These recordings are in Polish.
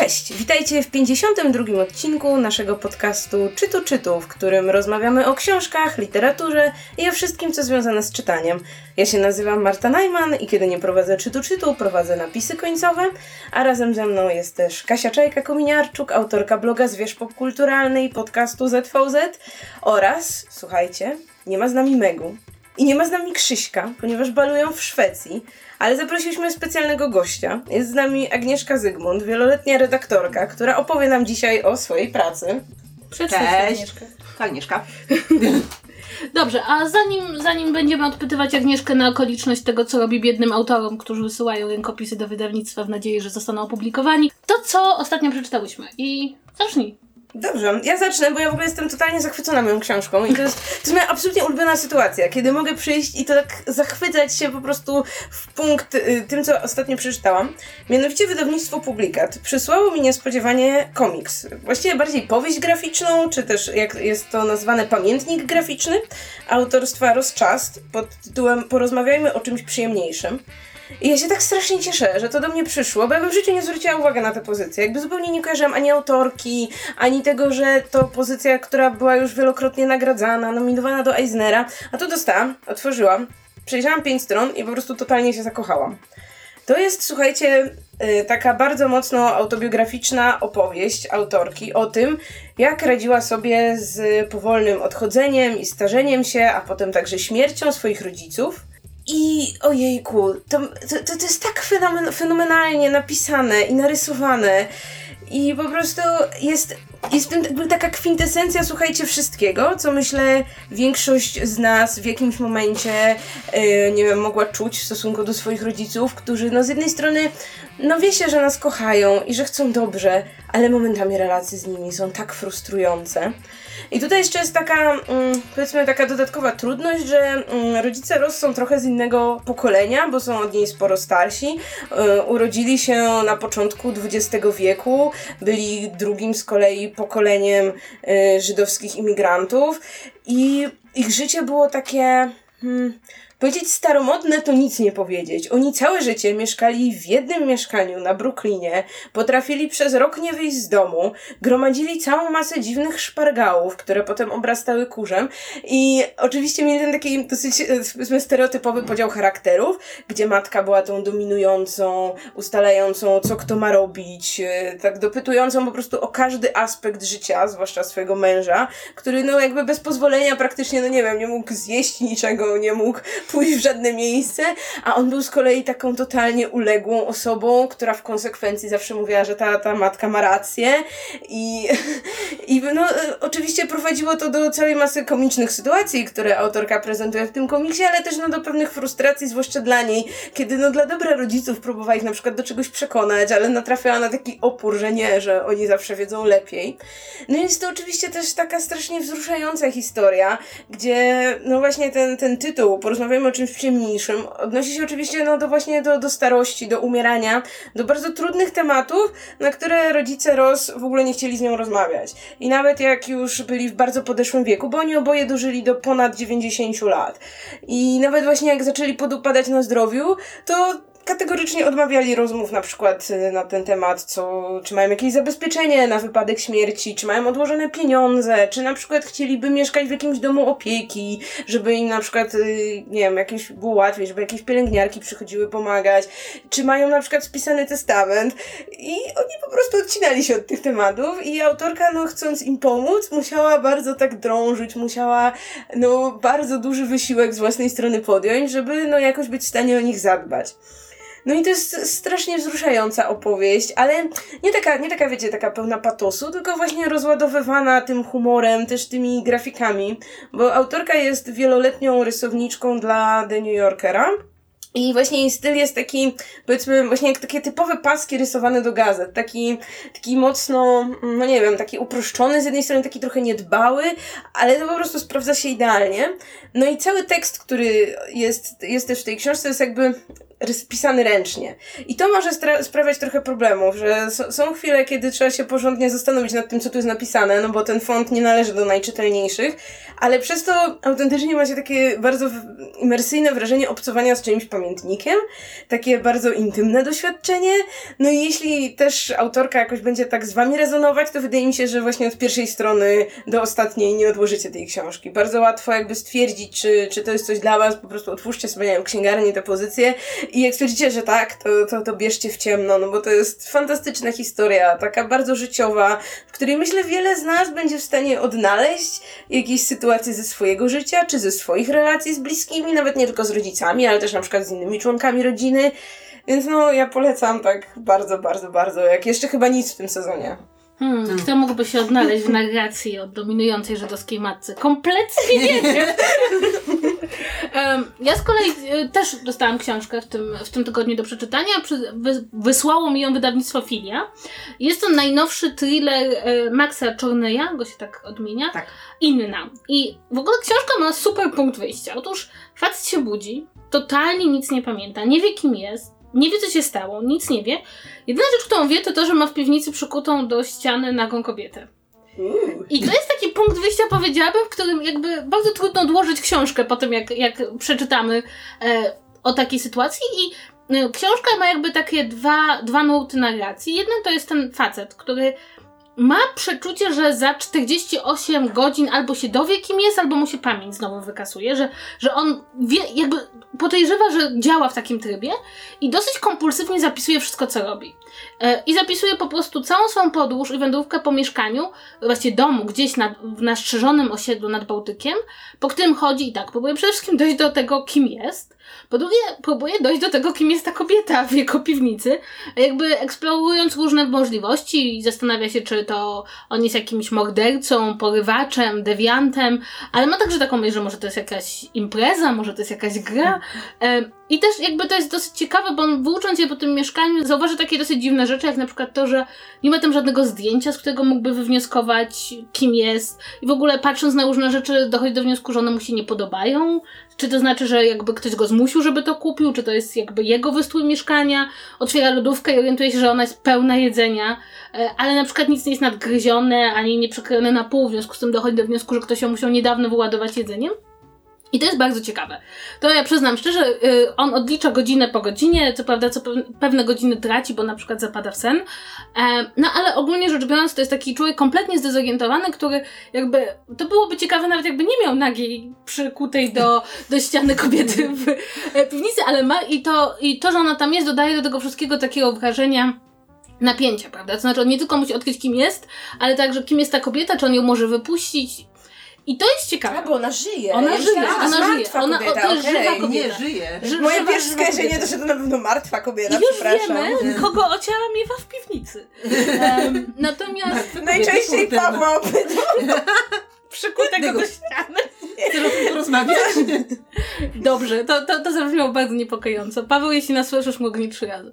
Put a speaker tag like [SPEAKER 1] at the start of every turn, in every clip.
[SPEAKER 1] Cześć, witajcie w 52 odcinku naszego podcastu Czytu Czytu, w którym rozmawiamy o książkach, literaturze i o wszystkim, co związane z czytaniem. Ja się nazywam Marta Najman i kiedy nie prowadzę Czytu Czytu, prowadzę napisy końcowe, a razem ze mną jest też Kasia Czajka-Kominiarczuk, autorka bloga Zwierz Popkulturalnej, podcastu ZVZ oraz, słuchajcie, nie ma z nami Megu. I nie ma z nami Krzyśka, ponieważ balują w Szwecji, ale zaprosiliśmy specjalnego gościa. Jest z nami Agnieszka Zygmunt, wieloletnia redaktorka, która opowie nam dzisiaj o swojej pracy.
[SPEAKER 2] Przedstaw się,
[SPEAKER 3] Cześć.
[SPEAKER 2] Agnieszka.
[SPEAKER 3] Agnieszka.
[SPEAKER 2] Dobrze, a zanim, zanim będziemy odpytywać Agnieszkę na okoliczność tego, co robi biednym autorom, którzy wysyłają rękopisy do wydawnictwa w nadziei, że zostaną opublikowani, to co ostatnio przeczytałyśmy. I zacznij.
[SPEAKER 1] Dobrze, ja zacznę, bo ja w ogóle jestem totalnie zachwycona moją książką i to jest, to jest moja absolutnie ulubiona sytuacja, kiedy mogę przyjść i to tak zachwycać się po prostu w punkt y, tym, co ostatnio przeczytałam. Mianowicie wydawnictwo Publikat przysłało mi niespodziewanie komiks. Właściwie bardziej powieść graficzną, czy też jak jest to nazwane pamiętnik graficzny, autorstwa Rozczast pod tytułem Porozmawiajmy o czymś przyjemniejszym. I ja się tak strasznie cieszę, że to do mnie przyszło, bo ja bym w życiu nie zwróciła uwagi na tę pozycję. Jakby zupełnie nie kojarzyłam ani autorki, ani tego, że to pozycja, która była już wielokrotnie nagradzana, nominowana do Eisnera. A tu dostałam, otworzyłam, przejrzałam pięć stron i po prostu totalnie się zakochałam. To jest, słuchajcie, y, taka bardzo mocno autobiograficzna opowieść autorki o tym, jak radziła sobie z powolnym odchodzeniem i starzeniem się, a potem także śmiercią swoich rodziców. I ojejku, to, to, to, to jest tak fenomen, fenomenalnie napisane i narysowane. I po prostu jest, jest taka kwintesencja, słuchajcie, wszystkiego, co myślę większość z nas w jakimś momencie, yy, nie wiem, mogła czuć w stosunku do swoich rodziców, którzy no z jednej strony, no wie się, że nas kochają i że chcą dobrze, ale momentami relacje z nimi są tak frustrujące. I tutaj jeszcze jest taka, mm, powiedzmy, taka dodatkowa trudność, że mm, rodzice Ross są trochę z innego pokolenia, bo są od niej sporo starsi. Y, urodzili się na początku XX wieku, byli drugim z kolei pokoleniem y, żydowskich imigrantów i ich życie było takie. Hmm, Powiedzieć staromodne to nic nie powiedzieć. Oni całe życie mieszkali w jednym mieszkaniu na Brooklynie, potrafili przez rok nie wyjść z domu, gromadzili całą masę dziwnych szpargałów, które potem obrastały kurzem i oczywiście mieli ten taki dosyć e, stereotypowy podział charakterów, gdzie matka była tą dominującą, ustalającą co kto ma robić, e, tak dopytującą po prostu o każdy aspekt życia, zwłaszcza swojego męża, który no jakby bez pozwolenia praktycznie, no nie wiem, nie mógł zjeść niczego, nie mógł pójść w żadne miejsce, a on był z kolei taką totalnie uległą osobą, która w konsekwencji zawsze mówiła, że ta, ta matka ma rację i, i no, e, oczywiście prowadziło to do całej masy komicznych sytuacji, które autorka prezentuje w tym komiksie, ale też no, do pewnych frustracji, zwłaszcza dla niej, kiedy no dla dobra rodziców próbowała ich na przykład do czegoś przekonać, ale natrafiała na taki opór, że nie, że oni zawsze wiedzą lepiej. No i jest to oczywiście też taka strasznie wzruszająca historia, gdzie no właśnie ten, ten tytuł, porozmawiamy o czymś przyjemniejszym, odnosi się oczywiście no do właśnie do, do starości, do umierania, do bardzo trudnych tematów, na które rodzice Ross w ogóle nie chcieli z nią rozmawiać. I nawet jak już byli w bardzo podeszłym wieku, bo oni oboje dożyli do ponad 90 lat. I nawet właśnie jak zaczęli podupadać na zdrowiu, to kategorycznie odmawiali rozmów na przykład y, na ten temat, co, czy mają jakieś zabezpieczenie na wypadek śmierci, czy mają odłożone pieniądze, czy na przykład chcieliby mieszkać w jakimś domu opieki, żeby im na przykład, y, nie wiem, jakieś było łatwiej, żeby jakieś pielęgniarki przychodziły pomagać, czy mają na przykład spisany testament i oni po prostu odcinali się od tych tematów i autorka, no chcąc im pomóc, musiała bardzo tak drążyć, musiała, no bardzo duży wysiłek z własnej strony podjąć, żeby no jakoś być w stanie o nich zadbać. No i to jest strasznie wzruszająca opowieść, ale nie taka, nie taka, wiecie, taka pełna patosu, tylko właśnie rozładowywana tym humorem, też tymi grafikami, bo autorka jest wieloletnią rysowniczką dla The New Yorkera. I właśnie jej styl jest taki, powiedzmy, właśnie jak takie typowe paski rysowane do gazet. Taki, taki mocno, no nie wiem, taki uproszczony z jednej strony, taki trochę niedbały, ale to po prostu sprawdza się idealnie. No i cały tekst, który jest, jest też w tej książce, jest jakby pisany ręcznie. I to może sprawiać trochę problemów, że są chwile, kiedy trzeba się porządnie zastanowić nad tym, co tu jest napisane, no bo ten font nie należy do najczytelniejszych, ale przez to autentycznie ma się takie bardzo imersyjne wrażenie obcowania z czyimś pamiętnikiem, takie bardzo intymne doświadczenie. No i jeśli też autorka jakoś będzie tak z wami rezonować, to wydaje mi się, że właśnie od pierwszej strony do ostatniej nie odłożycie tej książki. Bardzo łatwo jakby stwierdzić, czy, czy to jest coś dla was, po prostu otwórzcie sobie, nie wiem, księgarnię, tę pozycję i jak stwierdzicie, że tak, to, to, to bierzcie w ciemno, no bo to jest fantastyczna historia, taka bardzo życiowa, w której myślę wiele z nas będzie w stanie odnaleźć jakieś sytuacje ze swojego życia, czy ze swoich relacji z bliskimi, nawet nie tylko z rodzicami, ale też na przykład z innymi członkami rodziny. Więc no, ja polecam tak bardzo, bardzo, bardzo, jak jeszcze chyba nic w tym sezonie.
[SPEAKER 2] Hmm, hmm. Kto mógłby się odnaleźć w narracji od dominującej żydowskiej matce? Kompletnie nie wiem. ja z kolei e, też dostałam książkę w tym, w tym tygodniu do przeczytania. wysłało mi ją wydawnictwo Filia. Jest to najnowszy thriller e, Maxa Czorneya, go się tak odmienia. Tak. Inna. I w ogóle książka ma super punkt wyjścia. Otóż facet się budzi, totalnie nic nie pamięta, nie wie kim jest, nie wie, co się stało, nic nie wie. Jedyna rzecz, którą wie, to to, że ma w piwnicy przykutą do ściany nagą kobietę. I to jest taki punkt wyjścia, powiedziałabym, w którym jakby bardzo trudno odłożyć książkę po tym, jak, jak przeczytamy e, o takiej sytuacji. I e, książka ma jakby takie dwa, dwa nurty narracji. Jeden to jest ten facet, który ma przeczucie, że za 48 godzin albo się dowie, kim jest, albo mu się pamięć znowu wykasuje, że, że on wie, jakby podejrzewa, że działa w takim trybie i dosyć kompulsywnie zapisuje wszystko, co robi. E, I zapisuje po prostu całą swoją podróż i wędrówkę po mieszkaniu, właściwie domu, gdzieś nad, w nastrzeżonym osiedlu nad Bałtykiem, po którym chodzi i tak, próbuje przede wszystkim dojść do tego, kim jest, po drugie, próbuje dojść do tego, kim jest ta kobieta w jego piwnicy, jakby eksplorując różne możliwości i zastanawia się, czy to on jest jakimś mordercą, porywaczem, dewiantem, ale ma także taką myśl, że może to jest jakaś impreza, może to jest jakaś gra. I też jakby to jest dosyć ciekawe, bo on włócząc je po tym mieszkaniu zauważy takie dosyć dziwne rzeczy, jak na przykład to, że nie ma tam żadnego zdjęcia, z którego mógłby wywnioskować, kim jest. I w ogóle patrząc na różne rzeczy dochodzi do wniosku, że one mu się nie podobają. Czy to znaczy, że jakby ktoś go zmusił, żeby to kupił, czy to jest jakby jego wystrój mieszkania. Otwiera lodówkę i orientuje się, że ona jest pełna jedzenia, e, ale na przykład nic nie jest nadgryzione, ani nie przekrojone na pół, w związku z tym dochodzi do wniosku, że ktoś ją musiał niedawno wyładować jedzeniem. I to jest bardzo ciekawe. To ja przyznam szczerze, yy, on odlicza godzinę po godzinie, co prawda co pewne godziny traci, bo na przykład zapada w sen. E, no ale ogólnie rzecz biorąc, to jest taki człowiek kompletnie zdezorientowany, który jakby, to byłoby ciekawe nawet jakby nie miał nagiej przykutej do, do ściany kobiety w e, piwnicy, ale ma i to, i to, że ona tam jest, dodaje do tego wszystkiego takiego wrażenia, napięcia, prawda? To znaczy on nie tylko musi odkryć kim jest, ale także kim jest ta kobieta, czy on ją może wypuścić i to jest ciekawe.
[SPEAKER 1] A, bo ona żyje.
[SPEAKER 2] Ona ja żyje, ona żyje. Ona
[SPEAKER 1] kobieta,
[SPEAKER 2] to jest okay. żywa
[SPEAKER 3] kobieta. Nie, żyje.
[SPEAKER 1] Ży, Moje pierwsze skojarzenie to, że to na pewno martwa kobieta,
[SPEAKER 2] I już wiemy, kogo ociała miewa w piwnicy. Um, natomiast...
[SPEAKER 1] Najczęściej Pawła
[SPEAKER 2] Przykutego do ściany.
[SPEAKER 3] Chcesz o tym porozmawiać?
[SPEAKER 2] Dobrze, to, to, to zabrzmiało bardzo niepokojąco. Paweł, jeśli nas słyszysz, mogli trzy razy.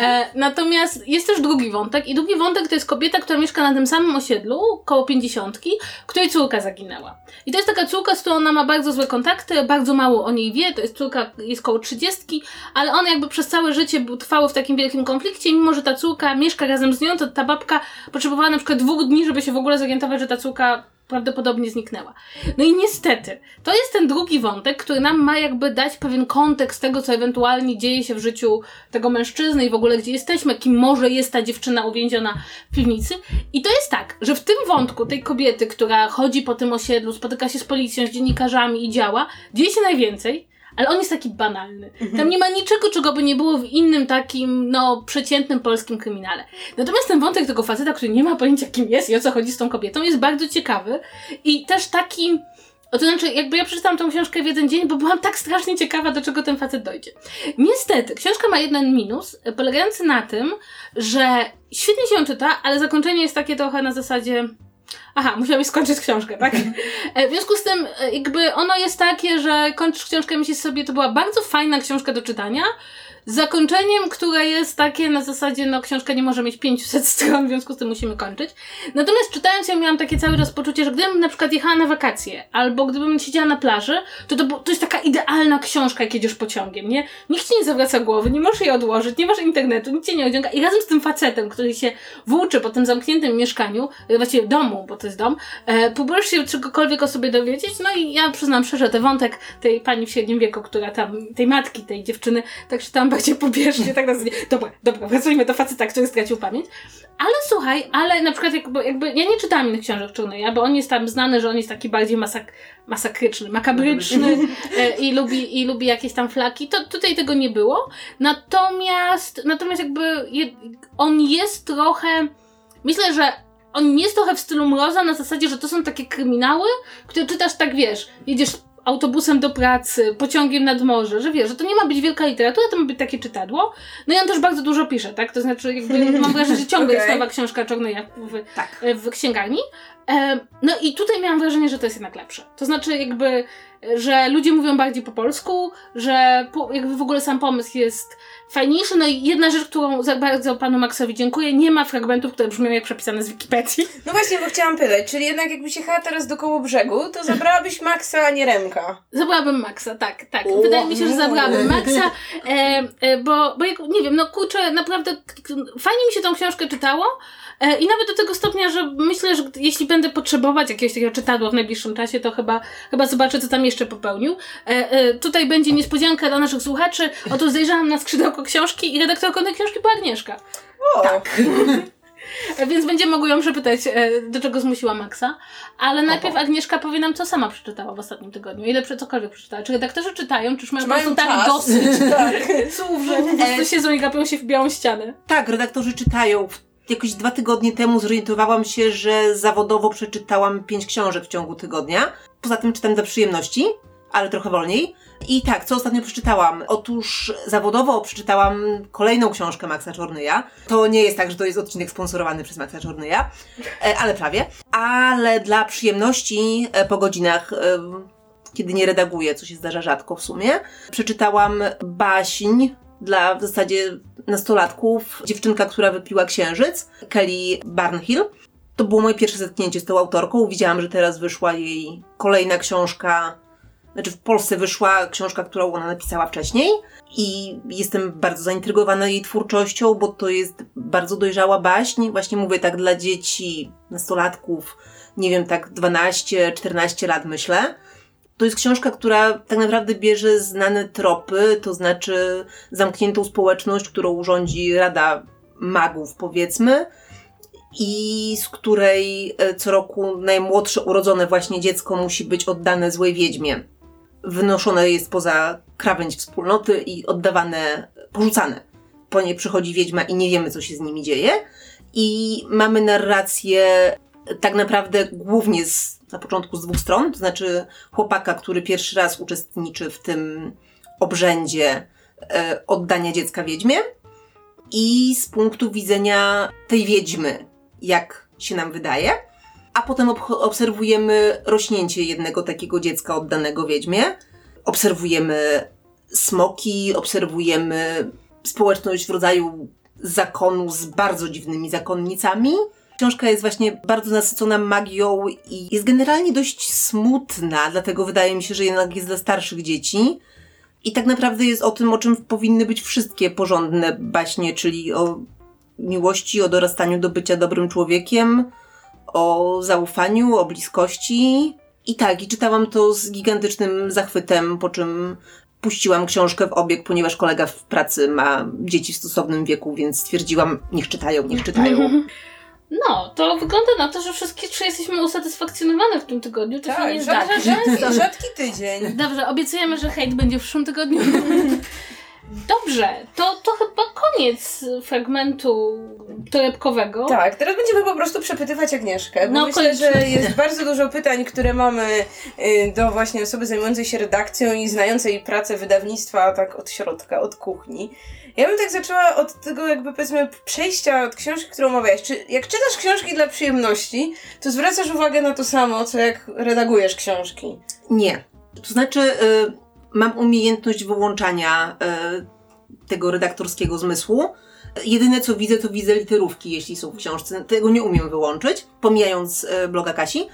[SPEAKER 2] E, natomiast jest też drugi wątek i drugi wątek to jest kobieta, która mieszka na tym samym osiedlu, koło pięćdziesiątki, której córka zaginęła. I to jest taka córka, z którą ona ma bardzo złe kontakty, bardzo mało o niej wie, to jest córka, jest koło trzydziestki, ale on jakby przez całe życie był trwały w takim wielkim konflikcie, mimo że ta córka mieszka razem z nią, to ta babka potrzebowała na przykład dwóch dni, żeby się w ogóle zorientować, że ta córka prawdopodobnie zniknęła. No i niestety, to jest ten drugi wątek, który nam ma jakby dać pewien kontekst tego, co ewentualnie dzieje się w życiu tego mężczyzny i w ogóle gdzie jesteśmy, kim może jest ta dziewczyna uwięziona w piwnicy. I to jest tak, że w tym wątku tej kobiety, która chodzi po tym osiedlu, spotyka się z policją, z dziennikarzami i działa, dzieje się najwięcej, ale on jest taki banalny. Mhm. Tam nie ma niczego, czego by nie było w innym takim, no, przeciętnym polskim kryminale. Natomiast ten wątek tego faceta, który nie ma pojęcia kim jest i o co chodzi z tą kobietą, jest bardzo ciekawy i też taki... To znaczy, jakby ja przeczytałam tą książkę w jeden dzień, bo byłam tak strasznie ciekawa, do czego ten facet dojdzie. Niestety, książka ma jeden minus, polegający na tym, że świetnie się ją czyta, ale zakończenie jest takie trochę na zasadzie Aha, musiałam skończyć książkę, tak? E, w związku z tym, e, jakby ono jest takie, że kończysz książkę myślisz sobie, to była bardzo fajna książka do czytania, zakończeniem, które jest takie na zasadzie, no książka nie może mieć 500 stron, w związku z tym musimy kończyć. Natomiast czytając ją miałam takie całe raz poczucie, że gdybym na przykład jechała na wakacje, albo gdybym siedziała na plaży, to to, to jest taka idealna książka, jak jedziesz pociągiem, nie? Nikt ci nie zawraca głowy, nie możesz jej odłożyć, nie masz internetu, nic cię nie odciąga i razem z tym facetem, który się włóczy po tym zamkniętym mieszkaniu, e, właściwie domu, bo to jest dom, e, próbujesz się czegokolwiek o sobie dowiedzieć, no i ja przyznam szczerze, ten wątek tej pani w średnim wieku, która tam, tej matki, tej dziewczyny, tak czytałam bardziej pobieżnie, tak na zasadzie, dobra, dobra, wracajmy do faceta, który stracił pamięć, ale słuchaj, ale na przykład jakby, jakby ja nie czytałam innych książek Czarneja, bo on jest tam znany, że on jest taki bardziej masak masakryczny, makabryczny e, i lubi, i lubi jakieś tam flaki. To tutaj tego nie było. Natomiast, natomiast jakby je, on jest trochę, myślę, że on jest trochę w stylu Mroza na zasadzie, że to są takie kryminały, które czytasz tak, wiesz, jedziesz autobusem do pracy, pociągiem nad morze, że wiesz, że to nie ma być wielka literatura, to ma być takie czytadło. No i on też bardzo dużo pisze, tak? To znaczy, jakby mam wrażenie, że ciągle jest
[SPEAKER 1] Okej.
[SPEAKER 2] nowa książka Czarneja w,
[SPEAKER 3] Tak.
[SPEAKER 2] w księgarni. No i tutaj miałam wrażenie, że to jest jednak lepsze. To znaczy jakby, że ludzie mówią bardziej po polsku, że po, jakby w ogóle sam pomysł jest fajniejszy. No i jedna rzecz, którą za bardzo panu Maxowi dziękuję, nie ma fragmentów, które brzmią jak przepisane z Wikipedii.
[SPEAKER 1] No właśnie, bo chciałam pytać, czyli jednak jakbyś jechała teraz do koło brzegu, to zabrałabyś Maxa, a nie Remka.
[SPEAKER 2] Zabrałabym Maxa, tak, tak.
[SPEAKER 1] O,
[SPEAKER 2] Wydaje mi się, że zabrałabym Maxa, e, e, bo, bo jak, nie wiem, no kurczę, naprawdę fajnie mi się tą książkę czytało e, i nawet do tego stopnia, że myślę, że jeśli będę potrzebować jakiegoś takiego czytadła w najbliższym czasie, to chyba, chyba zobaczę, co tam jeszcze popełnił. E, e, tutaj będzie niespodzianka dla naszych słuchaczy. Otóż zajrzałam na skrzydełko książki i redaktorką tej książki była Agnieszka.
[SPEAKER 1] O,
[SPEAKER 3] Tak.
[SPEAKER 2] E, Więc będziemy mogły ją przepytać, e, do czego zmusiła Maxa. Ale najpierw Agnieszka powie nam, co sama przeczytała w ostatnim tygodniu. Ile cokolwiek przeczytała. Czy redaktorzy czytają, czy już mają
[SPEAKER 1] Czy
[SPEAKER 2] po prostu
[SPEAKER 1] mają
[SPEAKER 2] tak
[SPEAKER 1] czas?
[SPEAKER 2] dosyć
[SPEAKER 1] tak.
[SPEAKER 2] słów, że po prostu siedzą i gapią się w białą ścianę.
[SPEAKER 3] Tak, redaktorzy czytają. Jakoś dwa tygodnie temu zorientowałam się, że zawodowo przeczytałam pięć książek w ciągu tygodnia. Poza tym czytam dla przyjemności, ale trochę wolniej. I tak, co ostatnio przeczytałam? Otóż zawodowo przeczytałam kolejną książkę Maxa Czornyja. To nie jest tak, że to jest odcinek sponsorowany przez Maxa Czornyja, e, ale prawie. Ale dla przyjemności e, po godzinach, e, kiedy nie redaguję, co się zdarza rzadko w sumie, przeczytałam baśń dla w zasadzie nastolatków, dziewczynka, która wypiła księżyc, Kelly Barnhill. To było moje pierwsze zetknięcie z tą autorką. Widziałam, że teraz wyszła jej kolejna książka, znaczy w Polsce wyszła książka, którą ona napisała wcześniej i jestem bardzo zaintrygowana jej twórczością, bo to jest bardzo dojrzała baśń. Właśnie mówię tak dla dzieci, nastolatków, nie wiem, tak 12-14 lat myślę. To jest książka, która tak naprawdę bierze znane tropy, to znaczy zamkniętą społeczność, którą urządzi Rada Magów, powiedzmy, i z której e, co roku najmłodsze urodzone właśnie dziecko musi być oddane złej wiedźmie. Wynoszone jest poza krawędź wspólnoty i oddawane, porzucane. Po nie przychodzi wiedźma i nie wiemy, co się z nimi dzieje. I mamy narrację tak naprawdę głównie z, na początku z dwóch stron, to znaczy chłopaka, który pierwszy raz uczestniczy w tym obrzędzie e, oddania dziecka wiedźmie i z punktu widzenia tej wiedźmy, jak się nam wydaje, a potem ob- obserwujemy rośnięcie jednego takiego dziecka oddanego wiedźmie, obserwujemy smoki, obserwujemy społeczność w rodzaju zakonu z bardzo dziwnymi zakonnicami. Książka jest właśnie bardzo nasycona magią i jest generalnie dość smutna, dlatego wydaje mi się, że jednak jest dla starszych dzieci. I tak naprawdę jest o tym, o czym powinny być wszystkie porządne baśnie, czyli o miłości, o dorastaniu do bycia dobrym człowiekiem, o zaufaniu, o bliskości. I tak, i czytałam to z gigantycznym zachwytem, po czym puściłam książkę w obieg, ponieważ kolega w pracy ma dzieci w stosownym wieku, więc stwierdziłam, niech czytają, niech czytają.
[SPEAKER 2] No, to wygląda na to, że wszystkie trzy jesteśmy usatysfakcjonowane w tym tygodniu. To się
[SPEAKER 1] Tak,
[SPEAKER 2] nie zdarza
[SPEAKER 1] rzadki, rzadki tydzień.
[SPEAKER 2] Dobrze, obiecujemy, że hejt będzie w przyszłym tygodniu. Dobrze, to, to chyba koniec fragmentu torebkowego.
[SPEAKER 1] Tak, teraz będziemy po prostu przepytywać Agnieszkę, bo
[SPEAKER 2] No,
[SPEAKER 1] myślę,
[SPEAKER 2] koniecznie.
[SPEAKER 1] że jest bardzo dużo pytań, które mamy y, do właśnie osoby zajmującej się redakcją i znającej pracę wydawnictwa tak od środka, od kuchni. Ja bym tak zaczęła od tego jakby powiedzmy przejścia od książki, którą omawiałaś. Czy jak czytasz książki dla przyjemności, to zwracasz uwagę na to samo, co jak redagujesz książki?
[SPEAKER 3] Nie. To znaczy, y, mam umiejętność wyłączania y, tego redaktorskiego zmysłu. Jedyne co widzę, to widzę literówki, jeśli są w książce. Tego nie umiem wyłączyć, pomijając e, bloga Kasi.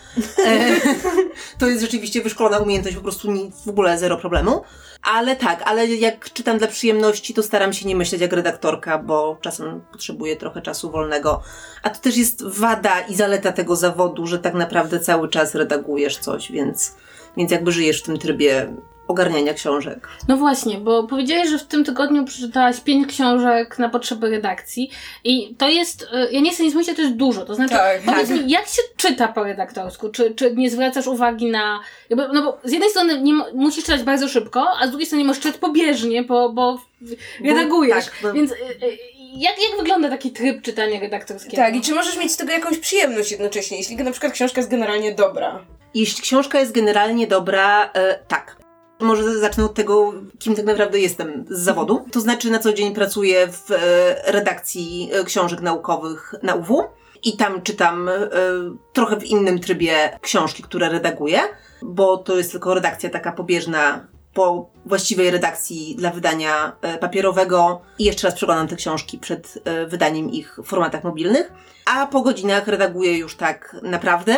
[SPEAKER 3] E, to jest rzeczywiście wyszkolona umiejętność, po prostu nic, w ogóle zero problemu. Ale tak, ale jak czytam dla przyjemności, to staram się nie myśleć jak redaktorka, bo czasem potrzebuję trochę czasu wolnego. A to też jest wada i zaleta tego zawodu, że tak naprawdę cały czas redagujesz coś, więc, więc jakby żyjesz w tym trybie ogarniania książek.
[SPEAKER 2] No właśnie, bo powiedziałeś, że w tym tygodniu przeczytałaś pięć książek na potrzeby redakcji i to jest, y, ja nie chcę nic mówić, ale to jest dużo, to znaczy,
[SPEAKER 1] Tak,
[SPEAKER 2] powiedz
[SPEAKER 3] tak.
[SPEAKER 2] mi, jak się czyta po redaktorsku? Czy, czy nie zwracasz uwagi na, jakby, no bo z jednej strony nie, musisz czytać bardzo szybko, a z drugiej strony nie możesz czytać pobieżnie, bo, bo redagujesz,
[SPEAKER 3] tak, bo-
[SPEAKER 2] więc y, y, jak, jak wygląda taki tryb czytania redaktorskiego?
[SPEAKER 1] Tak, i czy możesz mieć z tego jakąś przyjemność jednocześnie, jeśli na przykład książka jest generalnie dobra?
[SPEAKER 3] Jeśli książka jest generalnie dobra, e, tak. Może zacznę od tego, kim tak naprawdę jestem z zawodu. To znaczy, na co dzień pracuję w e, redakcji e, książek naukowych na UW i tam czytam e, trochę w innym trybie książki, które redaguję, bo to jest tylko redakcja taka pobieżna po właściwej redakcji dla wydania papierowego i jeszcze raz przeglądam te książki przed wydaniem ich w formatach mobilnych, a po godzinach redaguję już tak naprawdę.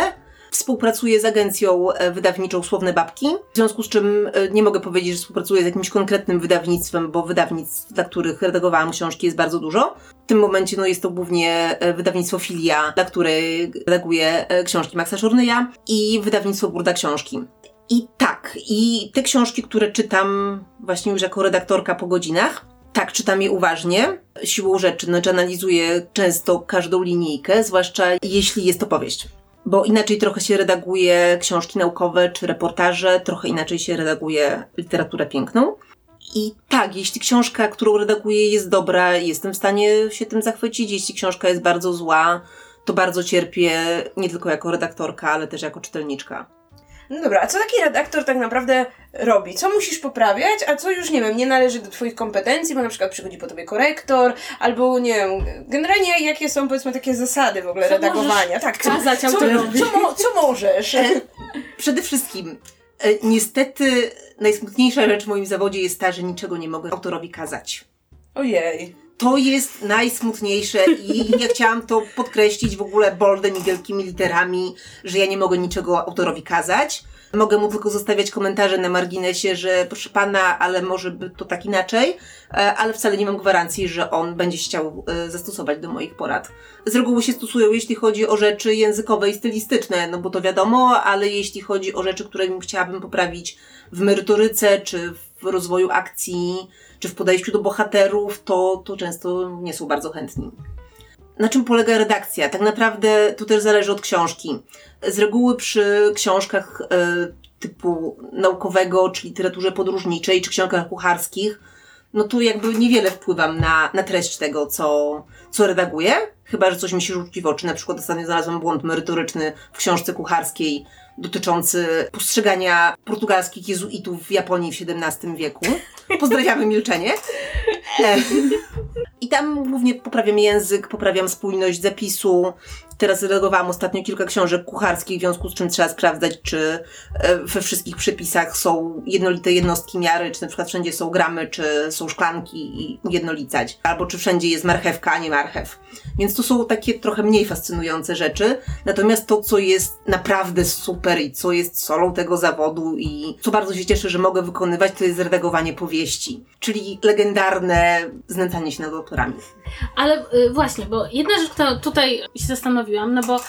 [SPEAKER 3] Współpracuję z agencją e, wydawniczą Słowne Babki, w związku z czym e, nie mogę powiedzieć, że współpracuję z jakimś konkretnym wydawnictwem, bo wydawnictw, dla których redagowałam książki jest bardzo dużo. W tym momencie no, jest to głównie e, wydawnictwo Filia, dla której redaguję książki Maxa Szurnyja i wydawnictwo Burda Książki. I tak, i te książki, które czytam właśnie już jako redaktorka po godzinach, tak, czytam je uważnie, siłą rzeczy, znaczy analizuję często każdą linijkę, zwłaszcza jeśli jest to powieść. Bo inaczej trochę się redaguje książki naukowe czy reportaże, trochę inaczej się redaguje literaturę piękną. I tak, jeśli książka, którą redaguję, jest dobra, jestem w stanie się tym zachwycić. Jeśli książka jest bardzo zła, to bardzo cierpię, nie tylko jako redaktorka, ale też jako czytelniczka.
[SPEAKER 1] No dobra, a co taki redaktor tak naprawdę robi? Co musisz poprawiać, a co już, nie wiem, nie należy do twoich kompetencji, bo na przykład przychodzi po tobie korektor, albo nie wiem, generalnie jakie są powiedzmy takie zasady w ogóle
[SPEAKER 2] Co
[SPEAKER 1] redagowania? Tak, co,
[SPEAKER 2] kazać
[SPEAKER 1] co, co, mo, co możesz?
[SPEAKER 3] Przede wszystkim, e, niestety, najsmutniejsza rzecz w moim zawodzie jest ta, że niczego nie mogę autorowi kazać.
[SPEAKER 1] Ojej.
[SPEAKER 3] To jest najsmutniejsze i ja chciałam to podkreślić w ogóle boldem i wielkimi literami, że ja nie mogę niczego autorowi kazać. Mogę mu tylko zostawiać komentarze na marginesie, że proszę pana, ale może by to tak inaczej, e, ale wcale nie mam gwarancji, że on będzie chciał e, zastosować do moich porad. Z reguły się stosują, jeśli chodzi o rzeczy językowe i stylistyczne, no bo to wiadomo, ale jeśli chodzi o rzeczy, które bym chciałabym poprawić w merytoryce, czy w rozwoju akcji, czy w podejściu do bohaterów, to, to często nie są bardzo chętni. Na czym polega redakcja? Tak naprawdę to też zależy od książki. Z reguły przy książkach e, typu naukowego, czy literaturze podróżniczej, czy książkach kucharskich, no to jakby niewiele wpływam na, na treść tego, co, co redaguję. Chyba, że coś mi się rzuci w oczy. Na przykład ostatnio znalazłam błąd merytoryczny w książce kucharskiej dotyczący postrzegania portugalskich jezuitów w Japonii w XVII wieku. Pozdrawiamy milczenie. E, I tam głównie poprawiam język, poprawiam spójność zapisu. Teraz redagowałam ostatnio kilka książek kucharskich, w związku z czym trzeba sprawdzać, czy e, we wszystkich przepisach są jednolite jednostki miary, czy na przykład wszędzie są gramy, czy są szklanki i ujednolicać. Albo czy wszędzie jest marchewka, a nie marchew. Więc to są takie trochę mniej fascynujące rzeczy. Natomiast to, co jest naprawdę super i co jest solą tego zawodu i co bardzo się cieszę, że mogę wykonywać, to jest redagowanie powieści. Czyli legendarne znęcanie się nad autorami.
[SPEAKER 2] Ale y, właśnie, bo jedna rzecz, którą tutaj się zastanowiłam, no bo